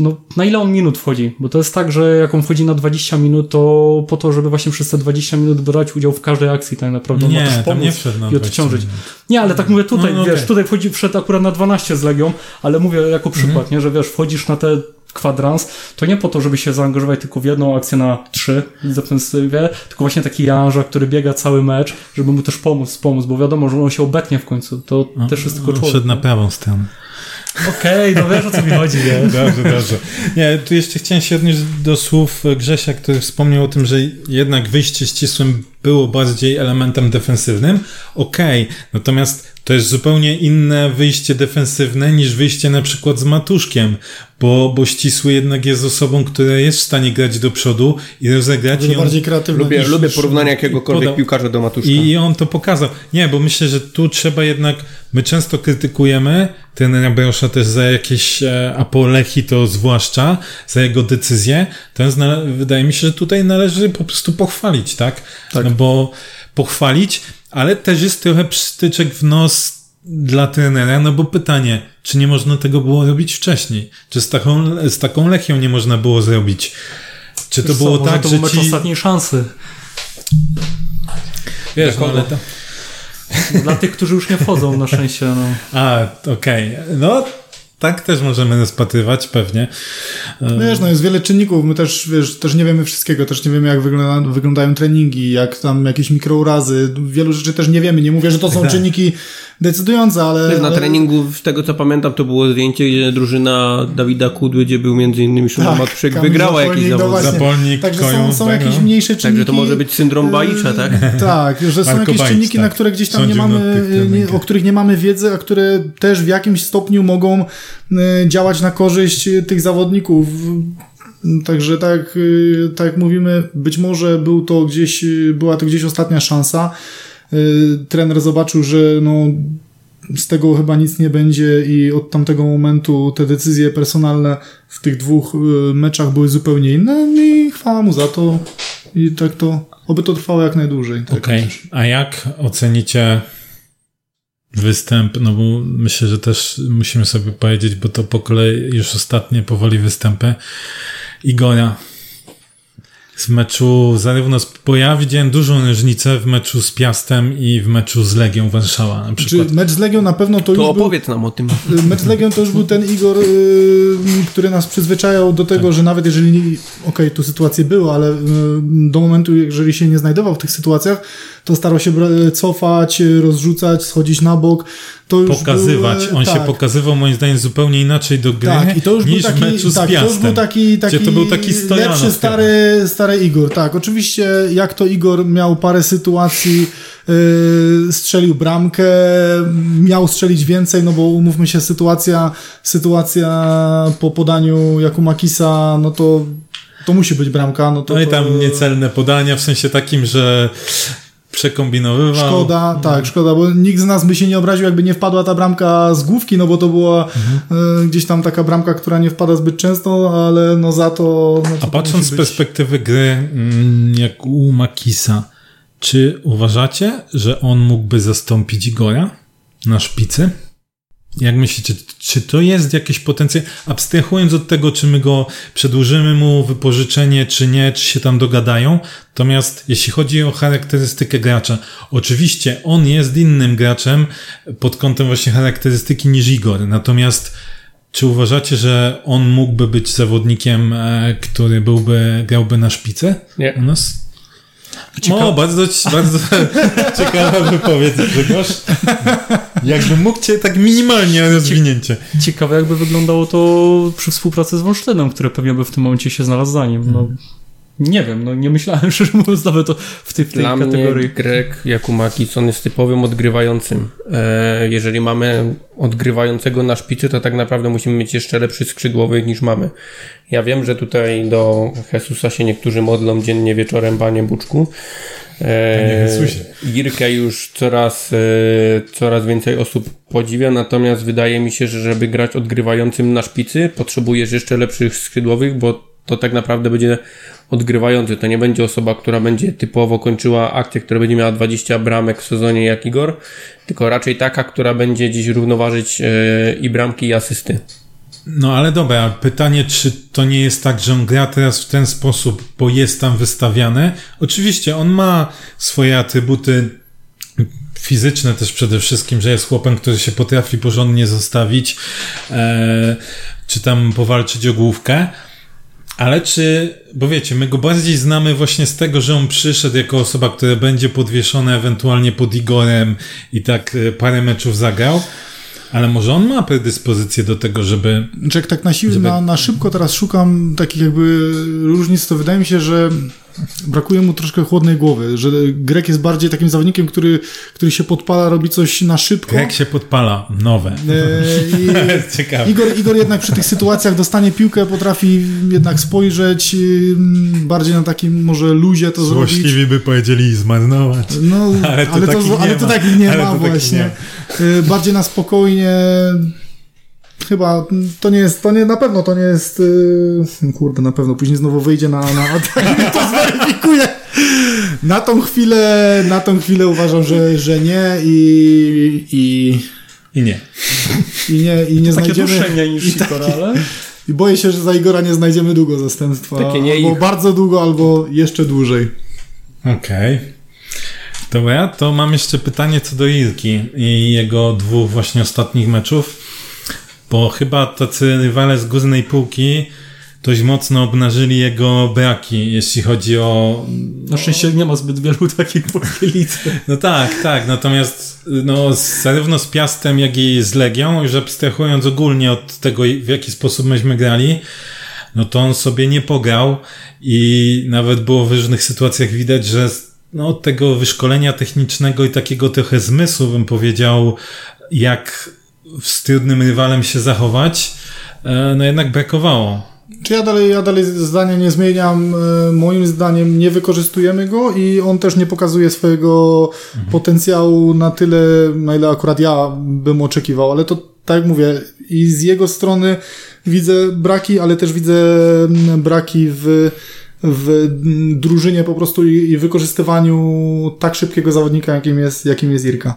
no, na ile on minut wchodzi? Bo to jest tak, że jak on wchodzi na 20 minut, to po to, żeby właśnie przez te 20 minut brać udział w każdej akcji tak naprawdę. Nie, też tam pomóc nie wszedł na i odciążyć. 20 Nie, ale tak mówię tutaj, No, no wiesz, okej. tutaj wchodzi, wszedł akurat na 12 z Legią, ale mówię jako przykład, Mhm. nie, że wiesz, wchodzisz na te kwadrans, to nie po to, żeby się zaangażować tylko w jedną akcję na trzy w defensywie, tylko właśnie taki Janża, który biega cały mecz, żeby mu też pomóc, pomóc, bo wiadomo, że on się obetnie w końcu, to też jest tylko On człowiek. Wszedł na prawą stronę. Okej, no wiesz o co mi chodzi, nie? *laughs* Dobrze, dobrze. Nie, tu jeszcze chciałem się odnieść do słów Grzesia, który wspomniał o tym, że jednak wyjście ścisłym było bardziej elementem defensywnym. Okej, natomiast to jest zupełnie inne wyjście defensywne niż wyjście na przykład z Matuszkiem, bo, bo ścisły jednak jest osobą, która jest w stanie grać do przodu i rozegrać Dużo bardziej kreatywny Lubię, niż, lubię porównanie jakiegokolwiek podał- piłkarza do Matuszka. i, I on to pokazał. Nie, bo myślę, że tu trzeba jednak, my często krytykujemy trenera Brosza też za jakieś e, apolechi, to zwłaszcza, za jego decyzje. Nale- wydaje mi się, że tutaj należy po prostu pochwalić, tak? Tak. No bo pochwalić, ale też jest trochę pstryczek w nos dla trenera, no bo pytanie, czy nie można tego było robić wcześniej? Czy z taką, z taką Lechią nie można było zrobić? Czy to Wiesz co, było może tak, to że był ci... ostatniej szansy. Wiesz, no, ale to... *laughs* Dla tych, którzy już nie wchodzą, na szczęście, no. A, okej. No, tak też możemy rozpatrywać, pewnie. Wiesz, no jest wiele czynników, my też, wiesz, też nie wiemy wszystkiego, też nie wiemy jak wygląda, wyglądają treningi, jak tam jakieś mikrourazy, wielu rzeczy też nie wiemy, nie mówię, że to są Tak. czynniki decydujące, ale... Na ale... treningu, z tego co pamiętam, to było zdjęcie, gdzie drużyna Dawida Kudły, gdzie był między innymi Szymon Tak, Matuszek, Kamil wygrała jakiś Zapolnik, no zawód. Zapolnik, Także Koją, są, są tak, jakieś no. mniejsze czynniki. Także to może być syndrom Bajicza, tak? Tak, że są Marko jakieś czynniki, tak. na które gdzieś tam nie Sądził nad mamy, nie, o których nie mamy wiedzy, a które też w jakimś stopniu mogą działać na korzyść y, tych zawodników. Także tak, y, tak jak mówimy, być może był to gdzieś, y, była to gdzieś ostatnia szansa. Y, Trener zobaczył, że no, z tego chyba nic nie będzie i od tamtego momentu te decyzje personalne w tych dwóch y, meczach były zupełnie inne i chwała mu za to. I tak to, oby to trwało jak najdłużej. Tak Okej, a jak ocenicie występ? No bo myślę, że też musimy sobie powiedzieć, bo to po kolei już ostatnie powoli występy Igora. w meczu zarówno, z, bo ja widziałem dużą różnicę w meczu z Piastem i w meczu z Legią Warszawa na Czy przykład. mecz z Legią na pewno to, To już był... opowiedz nam o tym. Mecz z Legią to już był ten Igor, y, który nas przyzwyczajał do tego, że nawet jeżeli, nie- okej, tu sytuacje były, ale y, do momentu, jeżeli się nie znajdował w tych sytuacjach, to starał się cofać, y, rozrzucać, schodzić na bok. To już Pokazywać. Był, On tak, się pokazywał moim zdaniem zupełnie inaczej do gry Tak, i to już był niż taki, w meczu z tak, Piastem. to już był taki, taki to był taki lepszy stary, stary Igor. Tak, oczywiście jak to Igor miał parę sytuacji, yy, strzelił bramkę, miał strzelić więcej, no bo umówmy się, sytuacja, sytuacja po podaniu Jakumakisa, no to to musi być bramka. No, to, No i tam niecelne podania, w sensie takim, że przekombinowywał. Szkoda, tak, szkoda, bo nikt z nas by się nie obraził, jakby nie wpadła ta bramka z główki, no bo to była Mhm. e, gdzieś tam taka bramka, która nie wpada zbyt często, ale no za to... No A patrząc z być- perspektywy gry, mm, jak u Makisa, czy uważacie, że on mógłby zastąpić Igora na szpicy? Jak myślicie, czy to jest jakiś potencjał? Abstrahując od tego, czy my go przedłużymy mu wypożyczenie, czy nie, czy się tam dogadają. Natomiast jeśli chodzi o charakterystykę gracza, oczywiście on jest innym graczem pod kątem właśnie charakterystyki niż Igor. Natomiast czy uważacie, że on mógłby być zawodnikiem, e, który byłby, grałby na szpicę Nie. u nas? Ciekawe. O, bardzo, bardzo *laughs* ciekawa wypowiedź, Grzegorz. Jakbym mógł cię tak minimalnie rozwinięcie. Ciekawe jakby wyglądało to przy współpracy z Wolsztynem, który pewnie by w tym momencie się znalazł za nim. No, nie wiem, no nie myślałem, *laughs* szczerze mówiąc nawet o, w tej, w tej Dla kategorii. mnie Greg Jakumakis, on jest typowym odgrywającym. E, jeżeli mamy odgrywającego na szpicy, to tak naprawdę musimy mieć jeszcze lepszy skrzydłowych niż mamy. Ja wiem, że tutaj do Jesusa się niektórzy modlą dziennie wieczorem, panie Buczku. E. Jirkę już coraz, e, coraz więcej osób podziwia, natomiast wydaje mi się, że żeby grać odgrywającym na szpicy, potrzebujesz jeszcze lepszych skrzydłowych, bo to tak naprawdę będzie odgrywający. To nie będzie osoba, która będzie typowo kończyła akcję, która będzie miała 20 bramek w sezonie jak Igor, tylko raczej taka, która będzie dziś równoważyć e, i bramki i asysty. No ale dobra, pytanie, czy to nie jest tak, że on gra teraz w ten sposób, bo jest tam wystawiane? Oczywiście, on ma swoje atrybuty fizyczne też przede wszystkim, że jest chłopem, który się potrafi porządnie zostawić, e, czy tam powalczyć o główkę. Ale czy, bo wiecie, my go bardziej znamy właśnie z tego, że on przyszedł jako osoba, która będzie podwieszona ewentualnie pod Igorem i tak e, parę meczów zagrał, ale może on ma predyspozycję do tego, żeby Czy jak tak na siłę, Żeby- na, na szybko teraz szukam takich jakby różnic, to wydaje mi się, że brakuje mu troszkę chłodnej głowy, że Grek jest bardziej takim zawodnikiem, który, który się podpala, robi coś na szybko. Jak się podpala? Nowe. E, *laughs* Ciekawe. Igor, Igor jednak przy tych sytuacjach dostanie piłkę, potrafi jednak spojrzeć bardziej na takim może luzie to zrobić. Złośliwi by powiedzieli zmarnować. No, Ale *laughs* ale to ale to, nie to ma. takich nie Ale ma to właśnie. Y, Bardziej na spokojnie. Chyba to nie jest, to nie, na pewno to nie jest, yy, kurde, na pewno później znowu wyjdzie na, na *laughs* to zweryfikuje. Na tą chwilę, na tą chwilę uważam, że, że nie i, i, I nie. i nie, i nie Takie znajdziemy. duszenie niż i Sikora, takie- ale... I boję się, że za Igora nie znajdziemy długo zastępstwa. Takie nie albo ich. bardzo długo, albo jeszcze dłużej. Okej. Dobra, to mam jeszcze pytanie co do Irki i jego dwóch właśnie ostatnich meczów, bo chyba tacy rywale z górnej półki dość mocno obnażyli jego braki, jeśli chodzi o... Na szczęście nie ma zbyt wielu takich polskiej lidze. No tak, tak, natomiast no, zarówno z Piastem, jak i z Legią, już abstrahując ogólnie od tego, w jaki sposób myśmy grali, no to on sobie nie pograł i nawet było w różnych sytuacjach widać, że no, od tego wyszkolenia technicznego i takiego trochę zmysłu, bym powiedział, jak z trudnym rywalem się zachować, e, no jednak brakowało. Czy ja dalej, ja dalej zdania nie zmieniam. E, Moim zdaniem nie wykorzystujemy go i on też nie pokazuje swojego potencjału na tyle, na ile akurat ja bym oczekiwał, ale to tak jak mówię, i z jego strony widzę braki, ale też widzę braki w, w drużynie po prostu i, i wykorzystywaniu tak szybkiego zawodnika, jakim jest, jakim jest Irka.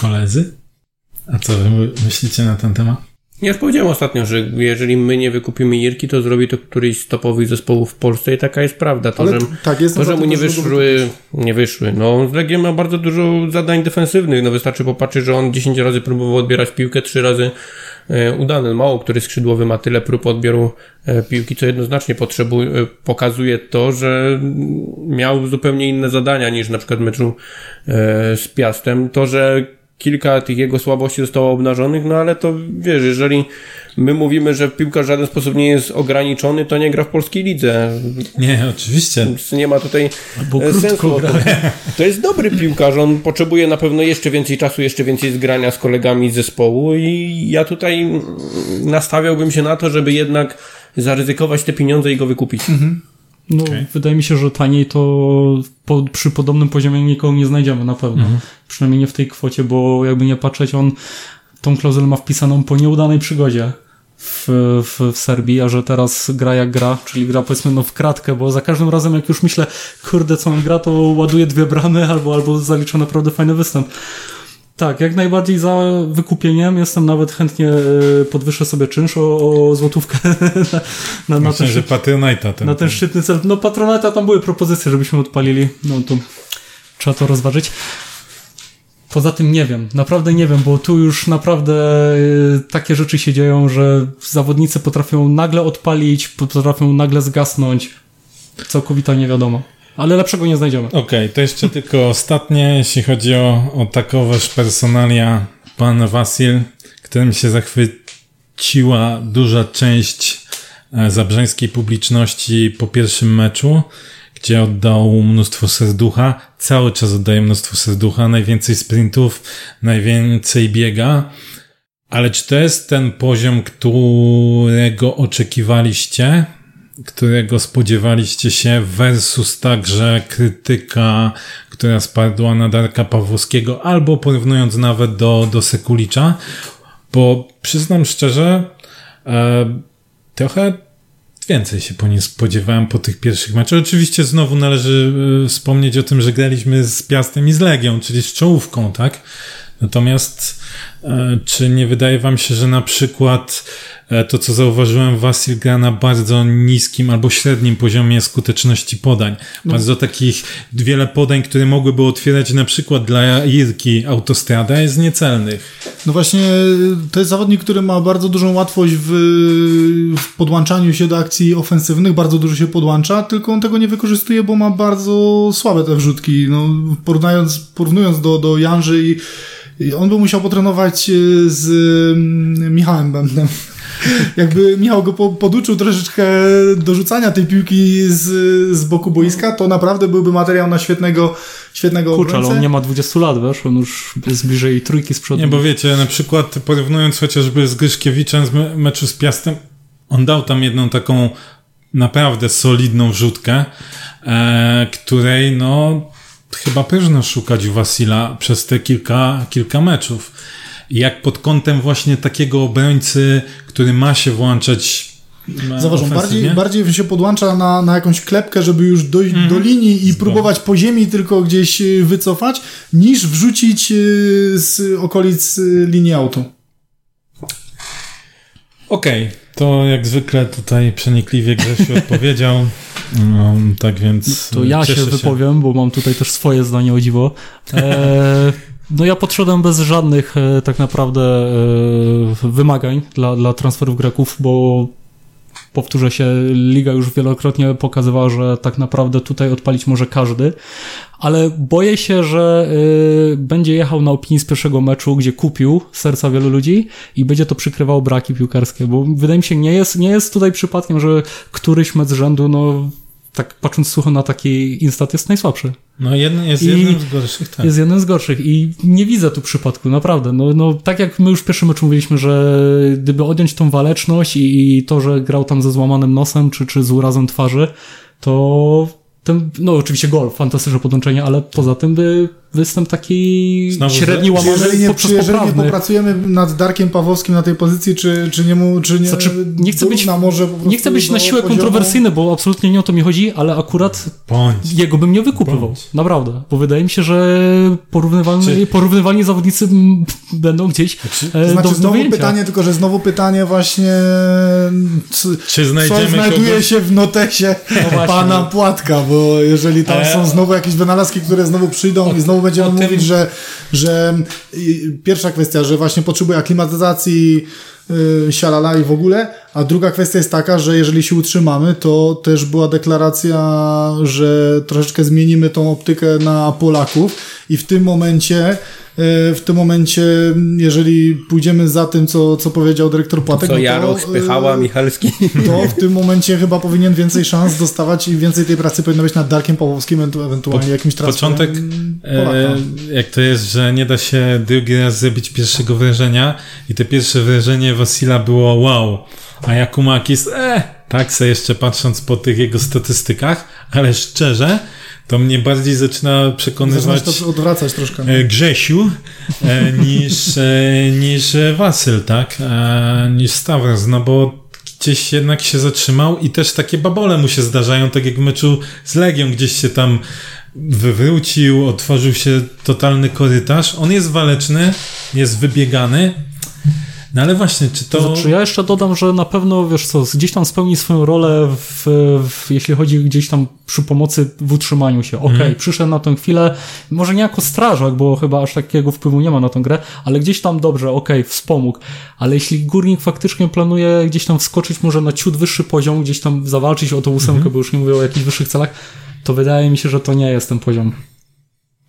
Koledzy? A co wy myślicie na ten temat? Ja już powiedziałem ostatnio, że jeżeli my nie wykupimy Jirki, to zrobi to któryś z topowych zespołów w Polsce i taka jest prawda. To, Ale że, tak, jest to, że mu nie wyszły, nie wyszły. No, Legia ma bardzo dużo zadań defensywnych. No, wystarczy popatrzeć, że on 10 razy próbował odbierać piłkę, 3 razy e, udany. Mało który skrzydłowy ma tyle prób odbioru e, piłki, co jednoznacznie potrzebuje, e, pokazuje to, że miał zupełnie inne zadania niż na przykład w meczu e, z Piastem. To, że kilka tych jego słabości zostało obnażonych, no ale to wiesz, jeżeli my mówimy, że piłkarz w żaden sposób nie jest ograniczony, to nie gra w polskiej lidze. Nie, oczywiście. Więc nie ma tutaj e, sensu. To, jest dobry piłkarz, on potrzebuje na pewno jeszcze więcej czasu, jeszcze więcej zgrania z kolegami z zespołu i ja tutaj nastawiałbym się na to, żeby jednak zaryzykować te pieniądze i go wykupić. No, Okej. wydaje mi się, że taniej to po, przy podobnym poziomie nikogo nie znajdziemy na pewno. Przynajmniej nie w tej kwocie, bo jakby nie patrzeć, on tą klauzulę ma wpisaną po nieudanej przygodzie w, w, w Serbii, a że teraz gra jak gra, czyli gra powiedzmy no w kratkę, bo za każdym razem jak już myślę, kurde co on gra, to ładuje dwie bramy albo, albo zalicza naprawdę fajny występ. Tak, jak najbardziej za wykupieniem. Jestem nawet chętnie e, podwyższę sobie czynsz o, o złotówkę *laughs* na, na, na Myślę, ten że Patronite'a ten. na ten szczytny cel. No patronata tam były propozycje, żebyśmy odpalili. No to trzeba to rozważyć. Poza tym nie wiem, naprawdę nie wiem, bo tu już naprawdę y, takie rzeczy się dzieją, że zawodnicy potrafią nagle odpalić, potrafią nagle zgasnąć. Całkowita nie wiadomo. Ale lepszego nie znajdziemy. Okej, to jeszcze tylko ostatnie, jeśli chodzi o, o takowoż personalia, pan Wasil, którym się zachwyciła duża część e, zabrzeńskiej publiczności po pierwszym meczu, gdzie oddał mnóstwo serducha, cały czas oddaje mnóstwo serducha, najwięcej sprintów, najwięcej biega, ale czy to jest ten poziom, którego oczekiwaliście? Którego spodziewaliście się, versus także krytyka, która spadła na Darka Pawłowskiego, albo porównując nawet do, do Sekulicza, bo przyznam szczerze, e, trochę więcej się po nim spodziewałem po tych pierwszych meczach. Oczywiście znowu należy e, wspomnieć o tym, że graliśmy z Piastem i z Legią, czyli z czołówką, tak? Natomiast czy nie wydaje wam się, że na przykład e, to, co zauważyłem, Wasil gra na bardzo niskim albo średnim poziomie skuteczności podań. Bardzo takich, wiele podań, które mogłyby otwierać na przykład dla Irki autostrada jest niecelnych. No właśnie, to jest zawodnik, który ma bardzo dużą łatwość w, w podłączaniu się do akcji ofensywnych, bardzo dużo się podłącza, tylko on tego nie wykorzystuje, bo ma bardzo słabe te wrzutki. No, porównując, porównując do, do Janży i on by musiał potrenować e, z mm, Michałem Będem. *laughs* Jakby Michał go po, poduczył troszeczkę do rzucania tej piłki z, z boku boiska, to naprawdę byłby materiał na świetnego, świetnego Kurczę, ale on nie ma 20 lat, wiesz? On już jest bliżej trójki z przodu. Nie, bo wiecie, na przykład porównując chociażby z Gryszkiewiczem z me- meczu z Piastem, on dał tam jedną taką naprawdę solidną wrzutkę, e, której no chyba próżno szukać Wasila przez te kilka, kilka meczów. Jak pod kątem właśnie takiego obrońcy, który ma się włączać Zauważ, on ofensywnie? bardziej, bardziej się podłącza na, na jakąś klepkę, żeby już dojść Mhm. do linii i próbować po ziemi tylko gdzieś y, wycofać, niż wrzucić y, z okolic y, linii autu. Okej, to jak zwykle tutaj przenikliwie Grzesiu *laughs* odpowiedział. No, tak więc. To ja się cieszę wypowiem, bo mam tutaj też swoje zdanie o dziwo. E, no ja podszedłem bez żadnych e, tak naprawdę e, wymagań dla, dla transferów Greków, bo powtórzę się, liga już wielokrotnie pokazywała, że tak naprawdę tutaj odpalić może każdy, ale boję się, że y, będzie jechał na opinii z pierwszego meczu, gdzie kupił serca wielu ludzi i będzie to przykrywało braki piłkarskie, bo wydaje mi się, nie jest, nie jest tutaj przypadkiem, że któryś mecz z rzędu, no tak patrząc sucho na taki instat jest najsłabszy. No jest I- jednym z gorszych, tak. Jest jeden z gorszych i nie widzę tu przypadku, naprawdę. No, no tak jak my już w pierwszym meczu mówiliśmy, że gdyby odjąć tą waleczność i, i to, że grał tam ze złamanym nosem czy, czy z urazem twarzy, to ten, no oczywiście gol, fantastyczne podłączenie, ale poza tym by występ taki Znowu średni? Czy łamany jeżeli, nie, poprzez czy jeżeli nie poprawny. popracujemy nad Darkiem Pawłowskim na tej pozycji, czy, czy nie mu, czy nie, Znaczy, nie chcę być- na może Nie chcę być na siłę poziomu- kontrowersyjny, bo absolutnie nie o to mi chodzi, ale akurat Bądź. jego bym nie wykupywał. Bądź. Naprawdę. Bo wydaje mi się, że porównywalni, Czy- porównywalni zawodnicy *laughs* będą gdzieś Czy- e, To znaczy do znowu wyjęcia. pytanie, tylko że znowu pytanie właśnie co, Czy co znajdziemy znajduje kogoś? się w notesie właśnie. pana Płatka, bo jeżeli tam E, są znowu jakieś wynalazki, które znowu przyjdą i znowu będziemy tym- mówić, że, że y, pierwsza kwestia, że właśnie potrzebuje aklimatyzacji y, sialala i w ogóle, a druga kwestia jest taka, że jeżeli się utrzymamy, to też była deklaracja, że troszeczkę zmienimy tą optykę na Polaków. I w tym momencie y, w tym momencie, jeżeli pójdziemy za tym, co, co powiedział dyrektor Płatek, Co no to, Jaroch, Spychała, y, Michalski. to w *laughs* tym momencie chyba powinien więcej szans dostawać i więcej tej pracy powinno być nad Darkiem Pawłowskim, ewentu- ewentualnie Po- jakimś transferem Początek, e, jak to jest, że nie da się drugi raz zrobić pierwszego wrażenia i te pierwsze wrażenie Wasila było wow, a Jakumakis, e, tak se jeszcze patrząc po tych jego statystykach, ale szczerze, to mnie bardziej zaczyna przekonywać to odwracać troszkę. e, Grzesiu e, niż, e, niż Wasyl, tak? E, niż Stavros, no bo gdzieś jednak się zatrzymał i też takie babole mu się zdarzają, tak jak w meczu z Legią, gdzieś się tam wywrócił, otworzył się totalny korytarz. On jest waleczny, jest wybiegany, no ale właśnie, czy to... Znaczy, ja jeszcze dodam, że na pewno, wiesz co, gdzieś tam spełni swoją rolę, w, w, jeśli chodzi gdzieś tam przy pomocy w utrzymaniu się. Okej, Mhm. przyszedł na tę chwilę, może nie jako strażak, bo chyba aż takiego wpływu nie ma na tę grę, ale gdzieś tam dobrze, okej, wspomógł. Ale jeśli Górnik faktycznie planuje gdzieś tam wskoczyć może na ciut wyższy poziom, gdzieś tam zawalczyć o tą ósemkę, Mhm. bo już nie mówię o jakichś wyższych celach, to wydaje mi się, że to nie jest ten poziom.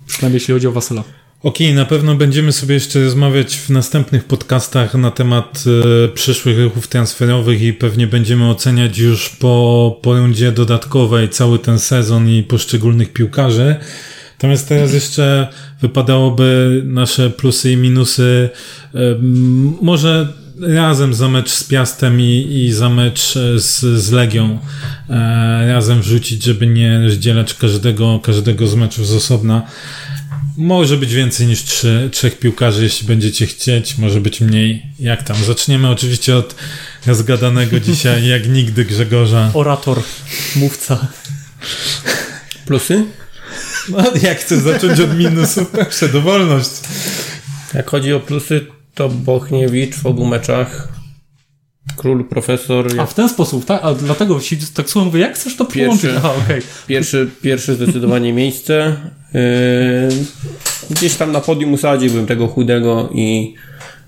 Przynajmniej jeśli chodzi o Wasyla. Okej, na pewno będziemy sobie jeszcze rozmawiać w następnych podcastach na temat e, przyszłych ruchów transferowych i pewnie będziemy oceniać już po, po rundzie dodatkowej cały ten sezon i poszczególnych piłkarzy. Natomiast teraz jeszcze wypadałoby nasze plusy i minusy e, może razem za mecz z Piastem i, i za mecz e, z, z Legią razem wrzucić, żeby nie rozdzielać każdego, każdego z meczów z osobna. Może być więcej niż trzy, trzech piłkarzy, jeśli będziecie chcieć, może być mniej. Jak tam? Zaczniemy oczywiście od rozgadanego *laughs* dzisiaj, jak nigdy Grzegorza. Orator, mówca. Plusy? No, jak chcesz zacząć od minusów? *laughs* Proszę, dowolność. Jak chodzi o plusy, to Bochniewicz w obu meczach. Król, profesor. A w ten sposób, tak? A dlatego się tak słucham, mówię, jak chcesz to Pierwszy. połączyć? Aha, okej. Pierwszy, pierwszy zdecydowanie miejsce. Yy, gdzieś tam na podium usadziłbym tego chudego i,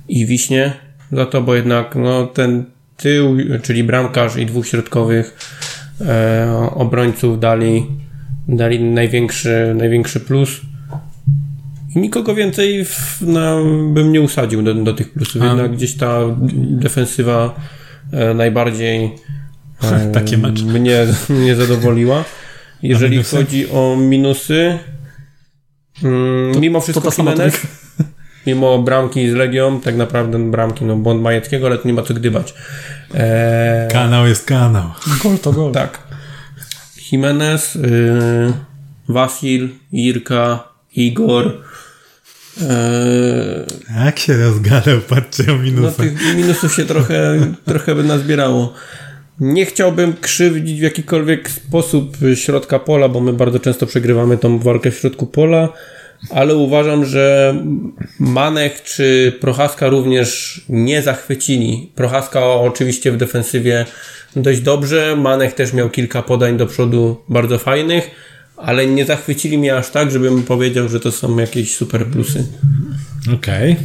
i wiśnie za to, bo jednak no, ten tył, czyli bramkarz i dwóch środkowych e, obrońców dali, dali największy, największy plus. Nikogo więcej w, na, bym nie usadził do, do tych plusów. A- Jednak gdzieś ta defensywa e, najbardziej *laughs* e, Takie mecze. mnie, mnie zadowoliła. Jeżeli chodzi o minusy, mm, mimo to wszystko ta sama Jimenez, *laughs* mimo bramki z Legią, tak naprawdę bramki, no błąd Majeckiego, ale tu nie ma co gdybać. E, Kanał jest kanał. Gol to gol. tak. Jimenez, y, Wasil, Irka, Igor. E, Jak się rozgadał, patrzcie o no minusach. tych minusów się trochę, *laughs* trochę by nazbierało. Nie chciałbym krzywdzić w jakikolwiek sposób środka pola, bo my bardzo często przegrywamy tą walkę w środku pola, ale uważam, że Manek czy Prochaska również nie zachwycili. Prochaska oczywiście w defensywie dość dobrze, Manek też miał kilka podań do przodu bardzo fajnych, ale nie zachwycili mnie aż tak, żebym powiedział, że to są jakieś super plusy. Okej.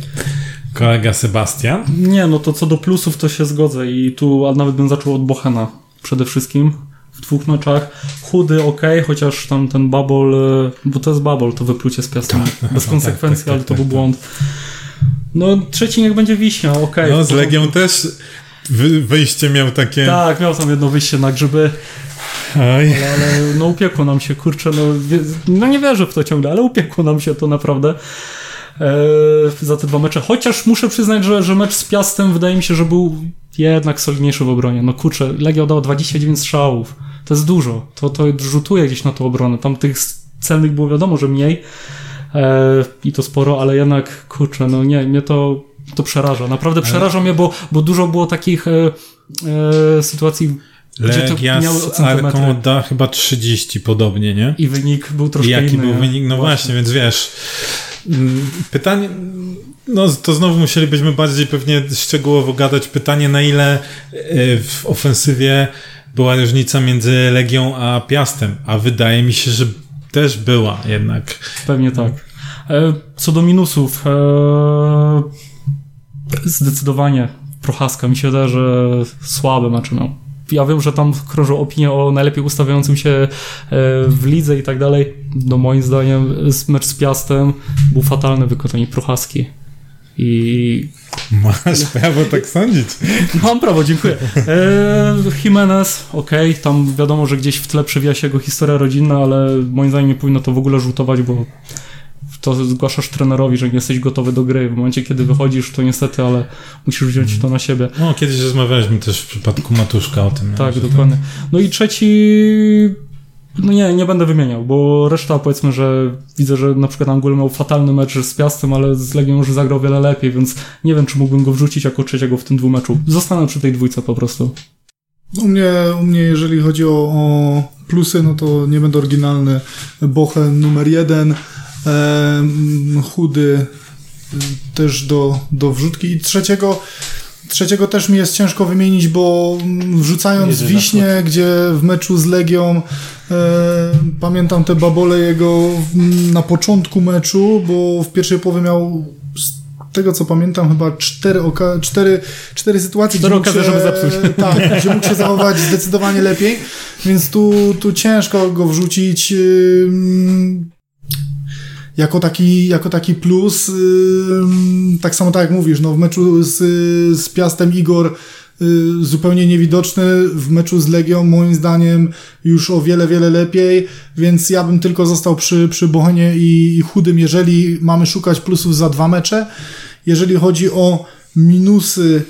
Kolega Sebastian. Nie, no to co do plusów to się zgodzę i tu a nawet bym zaczął od Bochena przede wszystkim w dwóch meczach. Chudy, ok, chociaż tam ten babol, e, bo to jest babol, to wyplucie z piastem. Bez konsekwencji, tak, tak, ale to tak, był tak. błąd. No trzeci niech będzie Wiśnia, ok. No, z Legią też wy, wyjście miał takie... Tak, miał tam jedno wyjście na grzyby, Oj. ale, ale no upiekło nam się, kurczę, no, no nie wierzę w to ciągle, ale upiekło nam się to naprawdę e, za te dwa mecze. Chociaż muszę przyznać, że, że mecz z Piastem wydaje mi się, że był jednak solidniejszy w obronie. No kurczę, Legia dała 29 strzałów. To jest dużo. To, to rzutuje gdzieś na tą obronę. Tam tych celnych było wiadomo, że mniej. e, i to sporo, ale jednak, kurczę, no nie, mnie to, to przeraża. Naprawdę przeraża mnie, bo, bo dużo było takich e, e, sytuacji, Legia z Arką odda chyba 30 podobnie, nie? I wynik był I troszkę jaki inny. był nie? wynik? No właśnie, więc wiesz. mm, Pytanie. No, to znowu musielibyśmy bardziej pewnie szczegółowo gadać. Pytanie, na ile e, w ofensywie była różnica między Legią a Piastem, a wydaje mi się, że też była jednak. Pewnie tak. E, Co do minusów, e, zdecydowanie Prochaska mi się wydaje, że słabe mecze miał. Ja wiem, że tam krążą opinie o najlepiej ustawiającym się e, w lidze i tak dalej. No moim zdaniem mecz z Piastem był fatalny wykonanie Prochaski. I Masz prawo tak sądzić. Mam prawo, dziękuję. E, Jimenez, okej, tam wiadomo, że gdzieś w tle przewija się jego historia rodzinna, ale moim zdaniem nie powinno to w ogóle rzutować, bo to zgłaszasz trenerowi, że nie jesteś gotowy do gry. W momencie, kiedy wychodzisz, to niestety, ale musisz wziąć to na siebie. No, kiedyś rozmawialiśmy też w przypadku Matuszka o tym. Tak, dokładnie. No i trzeci... No nie, nie będę wymieniał, bo reszta powiedzmy, że widzę, że na przykład Angul miał fatalny mecz z Piastem, ale z Legią już zagrał wiele lepiej, więc nie wiem, czy mógłbym go wrzucić jako trzeciego w tym dwumeczu. Zostanę przy tej dwójce po prostu. U mnie, u mnie jeżeli chodzi o, o plusy, no to nie będę oryginalny. Bochen numer jeden, chudy też do, do wrzutki. I trzeciego Trzeciego też mi jest ciężko wymienić, bo mm, wrzucając Wiśnie, gdzie w meczu z Legią e, pamiętam te babole jego w- na początku meczu, bo w pierwszej połowie miał z tego co pamiętam chyba cztery, oka- cztery, cztery sytuacje, Cztery mógł okazje, się- żeby. *laughs* Tak, gdzie mógł się zachować zdecydowanie lepiej, więc tu, tu ciężko go wrzucić jako taki, jako taki plus. ym, tak samo tak jak mówisz, no w meczu z, z Piastem Igor y, zupełnie niewidoczny, w meczu z Legią moim zdaniem już o wiele, wiele lepiej, więc ja bym tylko został przy, przy Bohenie i, i Chudym, jeżeli mamy szukać plusów za dwa mecze. Jeżeli chodzi o minusy,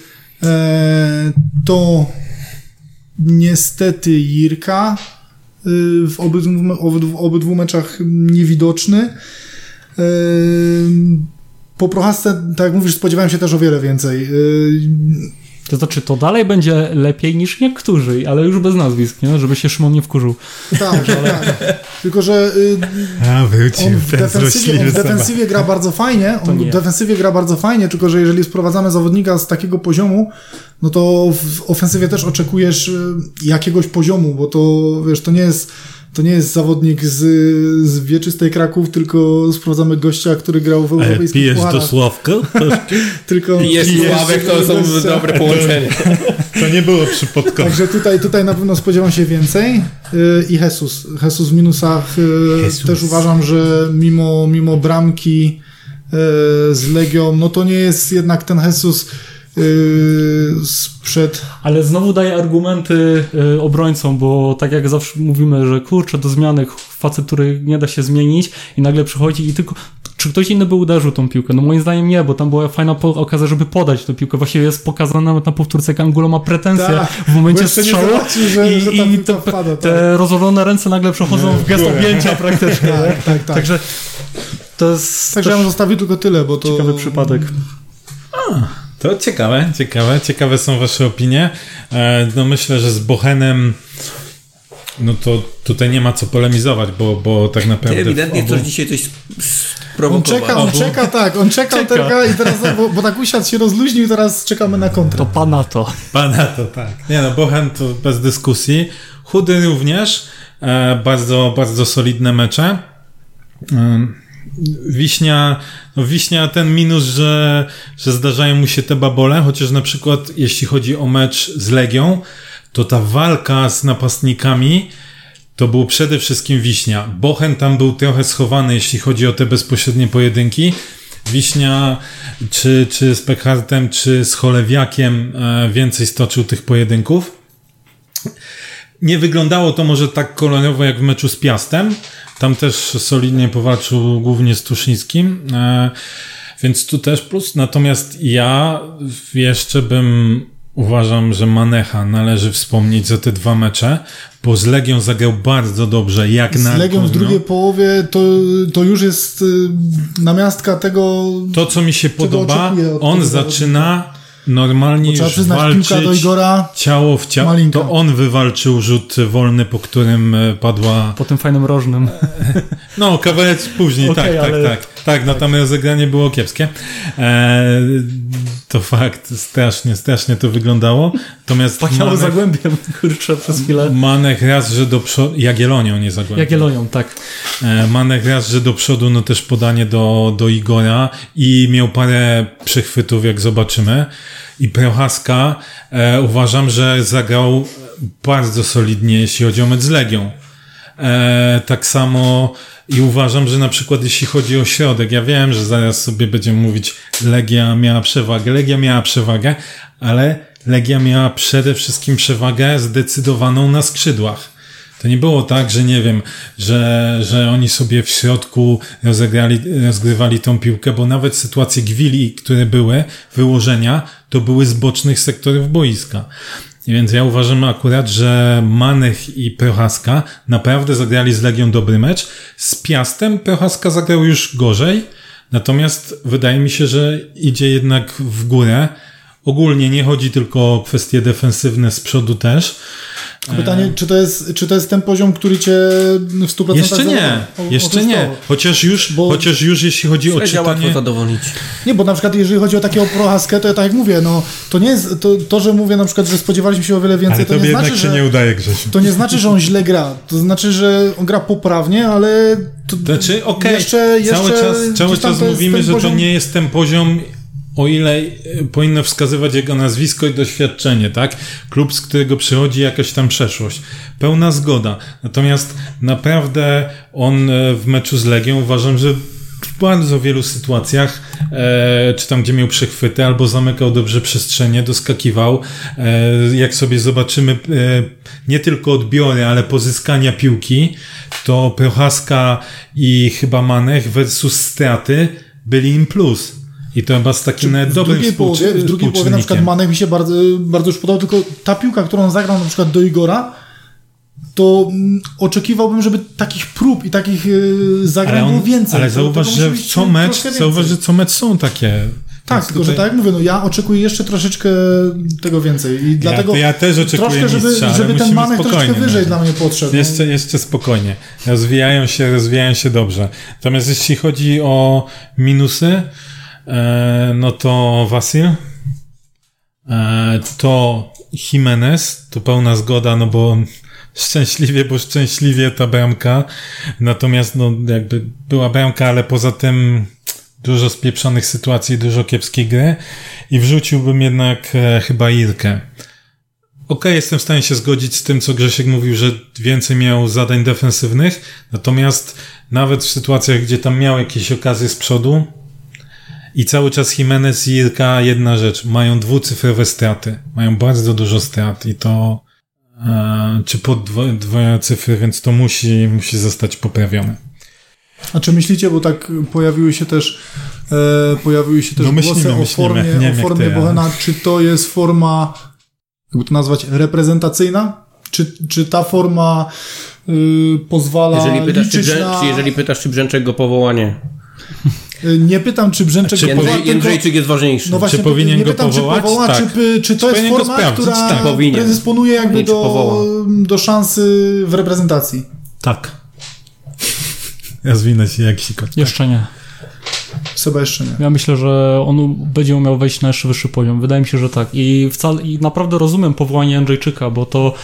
e, to niestety Jirka y, w obydwu, obydwu, obydwu meczach niewidoczny. Y, Po Prochasce, tak jak mówisz, spodziewałem się też o wiele więcej. Y, To znaczy, to dalej będzie lepiej niż niektórzy, ale już bez nazwisk, nie? Żeby się Szymon nie wkurzył. Tak, *laughs* tak. Tylko, że y, A, wrócił on w defensywie, on w defensywie gra bardzo fajnie, on w defensywie gra bardzo fajnie, tylko że jeżeli sprowadzamy zawodnika z takiego poziomu, no to w ofensywie też oczekujesz jakiegoś poziomu, bo to, wiesz, to nie jest to nie jest zawodnik z, z wieczystej Kraków, tylko sprowadzamy gościa, który grał w Ale europejskich pijesz pucharach. do Sławka? *laughs* Tylko pijesz Sławek, to są gościa. dobre połączenie. To nie było przypadkowe. Także tutaj, tutaj na pewno spodziewam się więcej. Yy, I Jesus. Jesus w minusach yy, Jesus. też uważam, że mimo, mimo bramki z Legią, no to nie jest jednak ten Jesus yy, sprzed Ale znowu daję argumenty y, obrońcom, bo tak jak zawsze mówimy, że kurczę, do zmiany facet, który nie da się zmienić i nagle przychodzi i tylko... Czy ktoś inny by uderzył tą piłkę? No moim zdaniem nie, bo tam była fajna po- okazja, żeby podać tę piłkę. Właściwie jest pokazane nawet na powtórce, jak Angulo ma pretensje Tak, w momencie nie strzału że- i, że i te, wpada, te tak. rozłożone ręce nagle przechodzą w gest objęcia praktycznie. nie? Tak, tak, tak. Także to jest Także ja bym zostawił tylko tyle, bo to... ciekawy przypadek. To ciekawe, ciekawe, ciekawe są wasze opinie. E, No myślę, że z Bochenem no to tutaj nie ma co polemizować, bo, bo tak Ty naprawdę... ewidentnie w chcesz obu- dzisiaj coś On sprowokować. czeka, on czeka, tak, on czeka, Czeka. i teraz, bo, bo tak usiadł się rozluźnił, teraz czekamy na kontrę. To pana to. Pana to tak. Nie no, Bochen to bez dyskusji. Chudy również. E, bardzo, bardzo solidne mecze. Wiśnia, no Wiśnia ten minus, że, że zdarzają mu się te babole, chociaż na przykład jeśli chodzi o mecz z Legią, to ta walka z napastnikami to był przede wszystkim Wiśnia. Bochen tam był trochę schowany, jeśli chodzi o te bezpośrednie pojedynki. Wiśnia, czy, czy z Pekhartem, czy z Cholewiakiem e, więcej stoczył tych pojedynków. Nie wyglądało to może tak kolorowo jak w meczu z Piastem. Tam też solidnie powalczył głównie z Tuszyńskim. E, więc tu też plus. Natomiast ja jeszcze bym uważam, że Manecha należy wspomnieć za te dwa mecze, bo z Legią zagrał bardzo dobrze, jak Z na Legią w drugiej połowie to, to już jest y, namiastka tego... To, co mi się podoba, on zaczyna normalnie trzeba już przyznać, walczyć piłka do Igora ciało w ciało. Malinka. To on wywalczył rzut wolny, po którym e, padła... Po tym fajnym rożnym. *laughs* No, kawałek później, Okej, tak, ale- tak, tak. Tak, no tam rozegranie było kiepskie. E, to fakt, strasznie, strasznie to wyglądało. Natomiast Pachniało Manek, zagłębiem, kurczę, przez chwilę. Manek raz, że do przodu... Jagiellonią nie zagłębił. Jagiellonią, tak. E, Manek raz, że do przodu, no też podanie do, do Igora i miał parę przechwytów, jak zobaczymy. I Prochaska e, uważam, że zagrał bardzo solidnie, jeśli chodzi o mecz z Legią. E, tak samo i uważam, że na przykład jeśli chodzi o środek, ja wiem, że zaraz sobie będziemy mówić, Legia miała przewagę, Legia miała przewagę, ale Legia miała przede wszystkim przewagę zdecydowaną na skrzydłach. To nie było tak, że nie wiem, że, że oni sobie w środku rozegrali, rozgrywali tą piłkę, bo nawet sytuacje gwili, które były, wyłożenia, to były z bocznych sektorów boiska. Więc ja uważam akurat, że Manech i Prochaska naprawdę zagrali z Legią dobry mecz. Z Piastem Prochaska zagrał już gorzej, natomiast wydaje mi się, że idzie jednak w górę. Ogólnie nie chodzi tylko o kwestie defensywne z przodu też. Pytanie, czy to, jest, czy to jest ten poziom, który cię w 100% Jeszcze nie? O- jeszcze nie. Chociaż już, Bo- chociaż już jeśli chodzi o Śledzia łatwo czytanie... zadowolić. Nie, bo na przykład jeżeli chodzi o takiego prohaskę, to ja tak jak mówię, no to nie jest, to, to że mówię na przykład, że spodziewaliśmy się o wiele więcej, Ale to tobie nie jednak znaczy, się że... nie udaje, Grzesiu. To nie znaczy, że on źle gra. To znaczy, że on gra poprawnie, ale to Znaczy, okej, jeszcze, jeszcze cały czas, cały czas mówimy, że poziom... to nie jest ten poziom, o ile e, powinno wskazywać jego nazwisko i doświadczenie, tak? Klub, z którego przychodzi jakaś tam przeszłość. Pełna zgoda. Natomiast naprawdę on e, w meczu z Legią uważam, że w bardzo wielu sytuacjach, e, czy tam gdzie miał przechwyty, albo zamykał dobrze przestrzenie, doskakiwał. E, jak sobie zobaczymy e, nie tylko odbiory, ale pozyskania piłki, to Prochaska i chyba Manech versus straty byli im plus. I to chyba z takim w dobrym drugiej połowie, w drugiej połowie na przykład. Manek mi się bardzo, bardzo już podobał, tylko ta piłka, którą zagrał na przykład do Igora, to mm, oczekiwałbym, żeby takich prób i takich yy, zagrań było więcej. ale zauważ, że co mecz, zauważ, że co mecz są takie. Tak, Więc tylko że tutaj- tak jak mówię, no ja oczekuję jeszcze troszeczkę tego więcej i dlatego to ja też oczekuję troszkę, żeby, mistrza, żeby ten Manek troszeczkę spokojnie, wyżej no. dla mnie podszedł. Jeszcze, jeszcze spokojnie. Rozwijają się, rozwijają się dobrze. Natomiast jeśli chodzi o minusy, no to Wasil, e, to Jimenez, to pełna zgoda, no bo szczęśliwie, bo szczęśliwie ta bramka. Natomiast no jakby była bramka, ale poza tym dużo spieprzonych sytuacji, dużo kiepskiej gry i wrzuciłbym jednak e, chyba Irkę. Okej, jestem w stanie się zgodzić z tym, co Grzesiek mówił, że więcej miał zadań defensywnych, natomiast nawet w sytuacjach, gdzie tam miał jakieś okazje z przodu i cały czas Jimenez i Irka, jedna rzecz, mają dwucyfrowe straty, mają bardzo dużo strat i to e, czy pod dwo, dwoje cyfry, więc to musi, musi zostać poprawione. A czy myślicie, bo tak pojawiły się też e, pojawiły się też No myślimy, głosy o myślimy. formie, Nie o formie Bohena, czy to jest forma, jakby to nazwać, reprezentacyjna? Czy, czy ta forma y, pozwala Jeżeli pytasz, czy, na... czy jeżeli pytasz, czy Brzęczek go powołanie. Nie pytam, czy Brzęczek Czy powoła, Jędrzej, tylko- jest ważniejszy. No właśnie, Czy powinien nie go pytam, powołać? czy powoła, Tak. czy, czy to jest powinien go forma, sprawdzić? która Tak. Powinien. predysponuje jakby Nie, czy do, do szansy w reprezentacji. Tak. Rozwinę się jak sikot. Jeszcze nie. Seba jeszcze nie. Ja myślę, że on będzie umiał wejść na jeszcze wyższy poziom. Wydaje mi się, że tak. I wcale i naprawdę rozumiem powołanie Andrzejczyka, bo to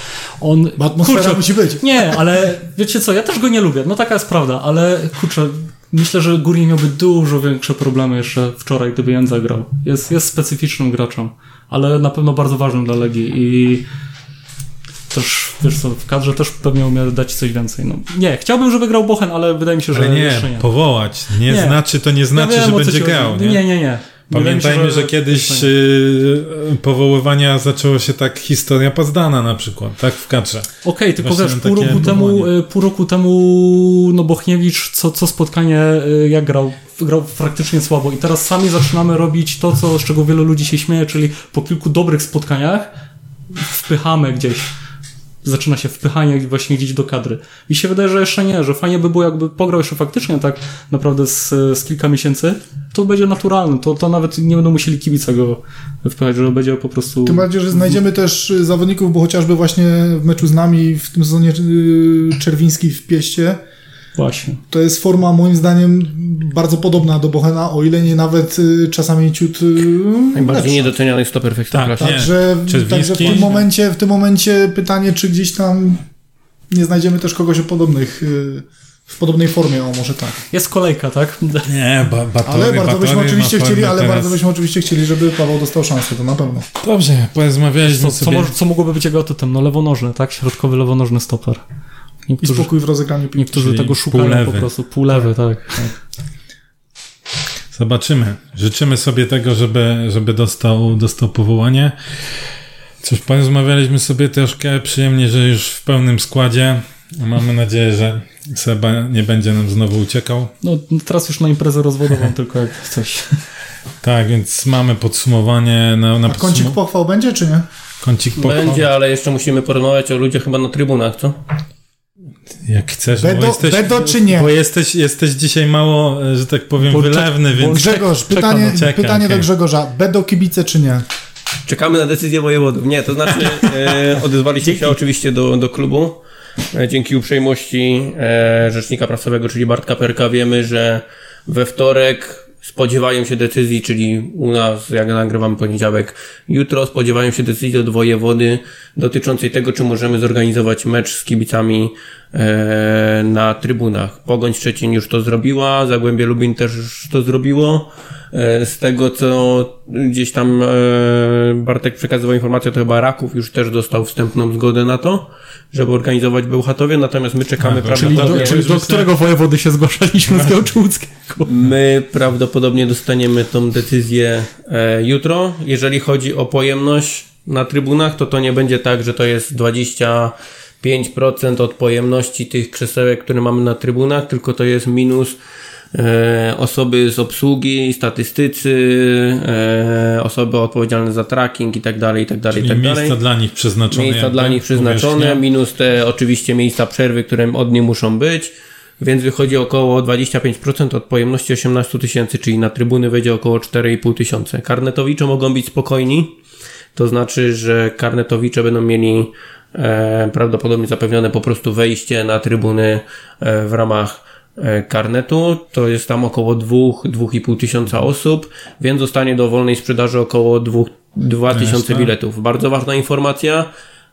on. Bo atmosfera musi być. Nie, ale wiecie co, ja też go nie lubię. No taka jest prawda, ale kurczę, myślę, że Górnik miałby dużo większe problemy jeszcze wczoraj, gdyby Jan zagrał. Jest, jest specyficznym graczem, ale na pewno bardzo ważnym dla Legii i też, wiesz co, w kadrze też pewnie umie dać coś więcej. No, nie, chciałbym, żeby grał Bochen, ale wydaje mi się, że Ale nie, nie. powołać. Nie, Nie. znaczy, to nie znaczy, ja wiem, że będzie grał. Nie? nie, nie, nie. Mi się, Pamiętajmy, że, kiedyś yy, powoływania zaczęło się tak historia Pazdana na przykład, tak w kadrze. Okej, tylko Właśnie wiesz, pół roku, temu, y, pół roku temu no Bochniewicz co, co spotkanie y, jak grał, grał praktycznie słabo i teraz sami zaczynamy robić to, co, z czego wielu ludzi się śmieje, czyli po kilku dobrych spotkaniach wpychamy gdzieś. Zaczyna się wpychanie właśnie gdzieś do kadry. I się wydaje, że jeszcze nie, że fajnie by było jakby pograł jeszcze faktycznie tak naprawdę z, z kilka miesięcy, to będzie naturalne, to, to nawet nie będą musieli kibica go wpychać, że będzie po prostu... Tym bardziej, że znajdziemy też zawodników, bo chociażby właśnie w meczu z nami w tym sezonie y, Czerwiński w Pieście, Właśnie. To jest forma moim zdaniem bardzo podobna do Bochena, o ile nie nawet y, czasami ciut y, Najbardziej niedoceniany stoper w Ekstraklasie. Nie. Także, Czerwiński- także w tym momencie w tym momencie pytanie, czy gdzieś tam nie znajdziemy też kogoś o podobnych y, w podobnej formie, o może tak. Jest kolejka, tak? Nie, *laughs* ba, Batory, Ale bardzo byśmy oczywiście chcieli, ale teraz. bardzo byśmy oczywiście chcieli, żeby Paweł dostał szansę, to na pewno. Dobrze, porozmawialiśmy Co, co, sobie. może, co mogłoby być jego atutem? No lewonożny, tak? Środkowy lewonożny stoper. I Niektórzy, spokój w rozegraniu piłki. niektórzy tego szukają półlewy. po prostu. Półlewy, tak. Zobaczymy. Życzymy sobie tego, żeby, żeby dostał, dostał powołanie. Cóż, porozmawialiśmy sobie troszkę przyjemnie, że już w pełnym składzie. Mamy nadzieję, że Seba nie będzie nam znowu uciekał. No teraz już na imprezę rozwodową tylko jak coś. Tak, więc mamy podsumowanie na, na A kącik podsumo- pochwał będzie, czy nie? kącik pochwał. Będzie, ale jeszcze musimy porozmawiać o ludziach chyba na trybunach, co? Jak chcesz, Bedo- bo jesteś, Bedo czy nie? Bo jesteś, jesteś dzisiaj mało, e, że tak powiem, Bo wylewny, bo- więc... Grzegorz, czekam, pytanie, czekam, pytanie do okej. Grzegorza. Będą kibice, czy nie? Czekamy na decyzję wojewodów. Nie, to znaczy e, odezwaliście się oczywiście do, do klubu. E, dzięki uprzejmości e, Rzecznika Prasowego, czyli Bartka Perka, wiemy, że we wtorek spodziewają się decyzji, czyli u nas, jak nagrywamy poniedziałek, jutro spodziewają się decyzji od wojewody dotyczącej tego, czy możemy zorganizować mecz z kibicami e, na trybunach. Pogoń Szczecin już to zrobiła, Zagłębie Lubin też już to zrobiło. E, Z tego, co gdzieś tam e, Bartek przekazywał informację, to chyba Raków już też dostał wstępną zgodę na to, żeby organizować Bełchatowie, natomiast my czekamy Aha, Czyli do, prawdopodobnie... czyli do którego wojewody się zgłaszaliśmy z Gałczyłockiego? My prawdopodobnie dostaniemy tą decyzję e, jutro. Jeżeli chodzi o pojemność na trybunach, to to nie będzie tak, że to jest 25% od pojemności tych krzesełek, które mamy na trybunach, tylko to jest minus osoby z obsługi, statystycy, e, osoby odpowiedzialne za tracking i tak dalej, i tak dalej, i tak miejsca dalej. dla nich przeznaczone. Miejsca dla nich przeznaczone, powierzchnia. minus te oczywiście miejsca przerwy, które od nich muszą być, więc wychodzi około 25% od pojemności 18 tysięcy, czyli na trybuny wejdzie około 4,5 tysiące. Karnetowicze mogą być spokojni, to znaczy, że karnetowicze będą mieli e, prawdopodobnie zapewnione po prostu wejście na trybuny e, w ramach e, karnetu. To jest tam około 2-2,5 tysiąca osób, więc zostanie do wolnej sprzedaży około 2 tysiące Jasne. biletów. Bardzo ważna informacja.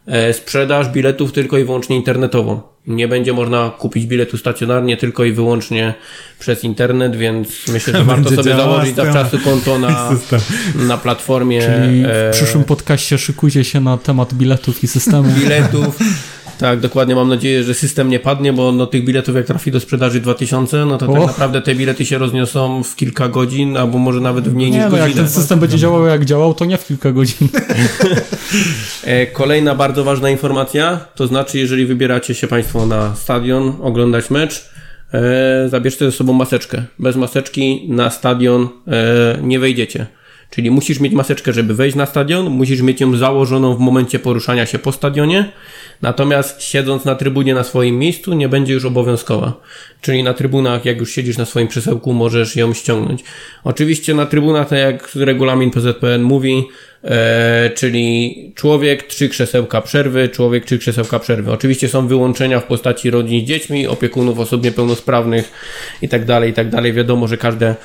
E, sprzedaż biletów tylko i wyłącznie internetową. Nie będzie można kupić biletu stacjonarnie, tylko i wyłącznie przez internet, więc myślę, że *laughs* warto Będzie sobie założyć zawczasu konto na, *laughs* na platformie Czyli e, w przyszłym podcaście szykujcie się na temat biletów i systemu. biletów. *laughs* Tak, dokładnie. Mam nadzieję, że system nie padnie, bo no, tych biletów jak trafi do sprzedaży 2000, no to tak naprawdę te bilety się rozniosą w kilka godzin, albo może nawet w mniej niż Nie, no jak godzinę. ten system będzie działał jak działał, to nie w kilka godzin. *laughs* E, Kolejna bardzo ważna informacja, to znaczy, jeżeli wybieracie się Państwo na stadion oglądać mecz, e, zabierzcie ze sobą maseczkę. Bez maseczki na stadion e, nie wejdziecie. Czyli musisz mieć maseczkę, żeby wejść na stadion, musisz mieć ją założoną w momencie poruszania się po stadionie, natomiast siedząc na trybunie na swoim miejscu nie będzie już obowiązkowa. Czyli na trybunach, jak już siedzisz na swoim krzesełku, możesz ją ściągnąć. Oczywiście na trybunach, tak jak regulamin PZPN mówi, e, czyli człowiek, trzy krzesełka przerwy, człowiek, trzy krzesełka przerwy. Oczywiście są wyłączenia w postaci rodzin z dziećmi, opiekunów osób niepełnosprawnych i tak dalej, i tak. Wiadomo, że każde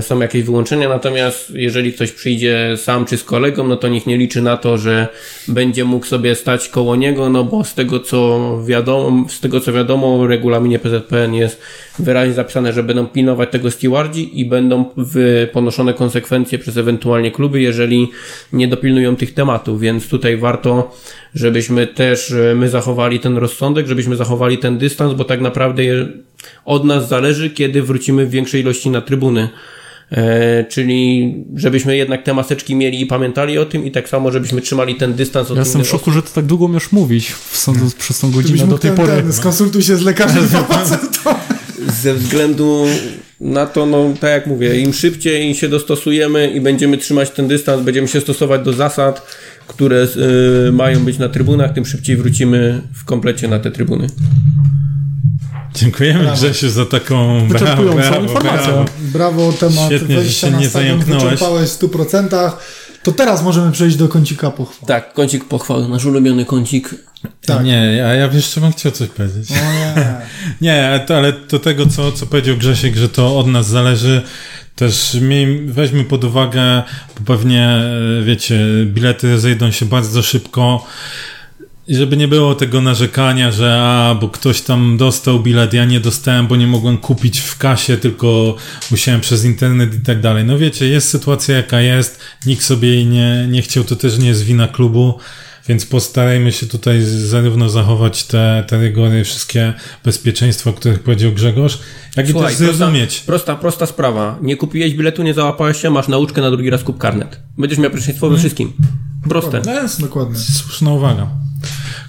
są jakieś wyłączenia, natomiast jeżeli ktoś przyjdzie sam czy z kolegą, no to nikt nie liczy na to, że będzie mógł sobie stać koło niego, no bo z tego co wiadomo, z tego co wiadomo, w regulaminie PZPN jest wyraźnie zapisane, że będą pilnować tego stewardzi i będą ponoszone konsekwencje przez ewentualnie kluby, jeżeli nie dopilnują tych tematów, więc tutaj warto, żebyśmy też e, my zachowali ten rozsądek, żebyśmy zachowali ten dystans, bo tak naprawdę od nas zależy, kiedy wrócimy w większej ilości na trybuny. E, czyli żebyśmy jednak te maseczki mieli i pamiętali o tym i tak samo, żebyśmy trzymali ten dystans od Ja jestem w szoku, że ty tak długo umiesz mówić w sądu przez tą godzinę Gdybyś do tej ten, pory. ten, skonsultuj się z lekarzem *laughs* ze względu na to, no tak jak mówię, im szybciej się dostosujemy i będziemy trzymać ten dystans, będziemy się stosować do zasad, które y, mają być na trybunach, tym szybciej wrócimy w komplecie na te trybuny. Dziękujemy Grzesiu za taką Wyczerpującą brawo, brawo, informację. brawo. Brawo, temat Świetnie, że się na nie zająknąłeś. wyczerpałeś w 100%. To teraz możemy przejść do kącika pochwał. Tak, kącik pochwał, nasz ulubiony kącik. Tak. Nie, a ja jeszcze bym chciał coś powiedzieć. O nie. *laughs* Nie, to, ale do tego, co, co powiedział Grzesiek, że to od nas zależy, też miej, weźmy pod uwagę, bo pewnie, e, wiecie, bilety zejdą się bardzo szybko i żeby nie było tego narzekania, że a, bo ktoś tam dostał bilet, ja nie dostałem, bo nie mogłem kupić w kasie, tylko musiałem przez internet i tak dalej. No wiecie, jest sytuacja jaka jest, nikt sobie jej nie, nie chciał, to też nie jest wina klubu, więc postarajmy się tutaj zarówno zachować te, te rygory, wszystkie bezpieczeństwa, o których powiedział Grzegorz, jak i Słuchaj, też zrozumieć. Prosta, prosta sprawa. Nie kupiłeś biletu, nie załapałeś się, masz nauczkę na drugi raz kup karnet. Będziesz miał pierwszeństwo we wszystkim. Proste. No jest Dokładnie. słuszna uwaga.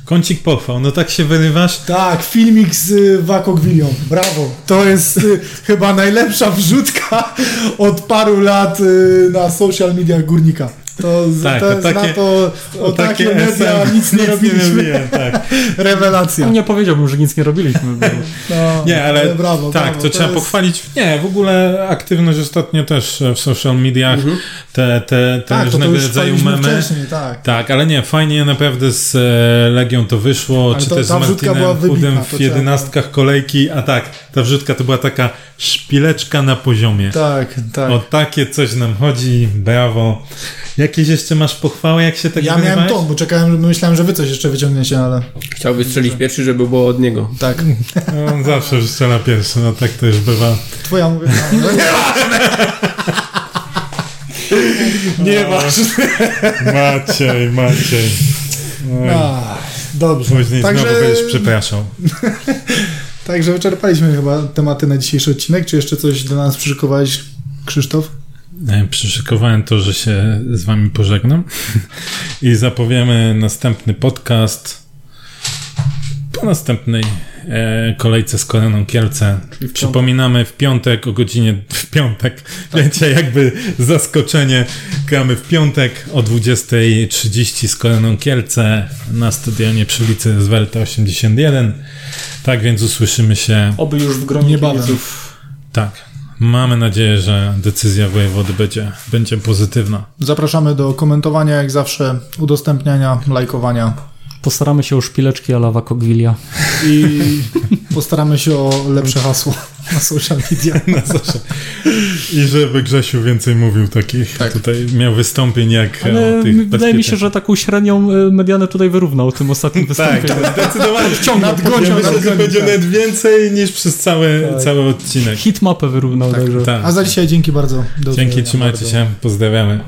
Kącik pochwał, no tak się wyrywasz. Tak, filmik z y, Wako Gwilią. Brawo. To jest y, *laughs* chyba najlepsza wrzutka od paru lat y, na social mediach Górnika. To, Tak, to o jest takie- na to, o, takie, media SM nic nie robiliśmy. robiłem, tak. Rewelacja. Nie powiedziałbym, że nic nie robiliśmy. Bo... No, Nie, ale, brawo, tak, brawo. to, trzeba jest- pochwalić. Nie, w ogóle aktywność ostatnio też w social mediach, te, te, te Tak, to, to różnego rodzaju memy. wcześniej, tak. Tak, ale nie, fajnie naprawdę z e, Legią to wyszło, Ale czy to- też z Martinem wybitna, Udem w jedenastkach kolejki, a tak, ta wrzutka to była taka szpileczka na poziomie. Tak, tak. O takie coś nam chodzi, brawo. Jakieś jeszcze masz pochwały, jak się tak ja miałem tą, bo czekałem, myślałem, że wy coś jeszcze wyciągniecie, ale Chciał wystrzelić pierwszy, żeby było od niego. tak. No, on zawsze strzela pierwszy, no tak to już bywa. Twoja mówię. No, *laughs* Nieważne. Maciej, Maciej. Oj, A, dobrze. Później Także, znowu będziesz przepraszał. *laughs* także wyczerpaliśmy chyba tematy na dzisiejszy odcinek. Czy jeszcze coś do nas przyszykowałeś, Krzysztof? E, Przyszykowałem to, że się z wami pożegnam *laughs* i zapowiemy następny podcast po następnej e, kolejce z Koroną Kielce. Przypominamy w piątek o godzinie w piątek. Wiecie, jakby zaskoczenie. Gramy w piątek o 20.30 z Koroną Kielce na stadionie przy ulicy Zwelta 81. Tak więc usłyszymy się. Oby już w gronie kibiców. Tak. Mamy nadzieję, że decyzja wojewody będzie, będzie pozytywna. Zapraszamy do komentowania, jak zawsze, udostępniania, lajkowania Postaramy się o szpileczki ala Wakogwilia. i postaramy się o lepsze hasło na social media. *laughs* Na zawsze. I żeby Grzesiu więcej mówił takich, Tak. tutaj miał wystąpień jak Ale o tych wydaje mi się, że taką średnią y, medianę tutaj wyrównał tym ostatnim *laughs* Tak, wystąpieniem. zdecydowanie. Wciągnął, Ja nadgonił, myślę, że będzie tak. nawet więcej niż przez cały, Tak. cały odcinek. Hitmapę wyrównał, także... Tak. A za dzisiaj dzięki bardzo. Do Dzięki, trzymajcie bardzo. się, pozdrawiamy.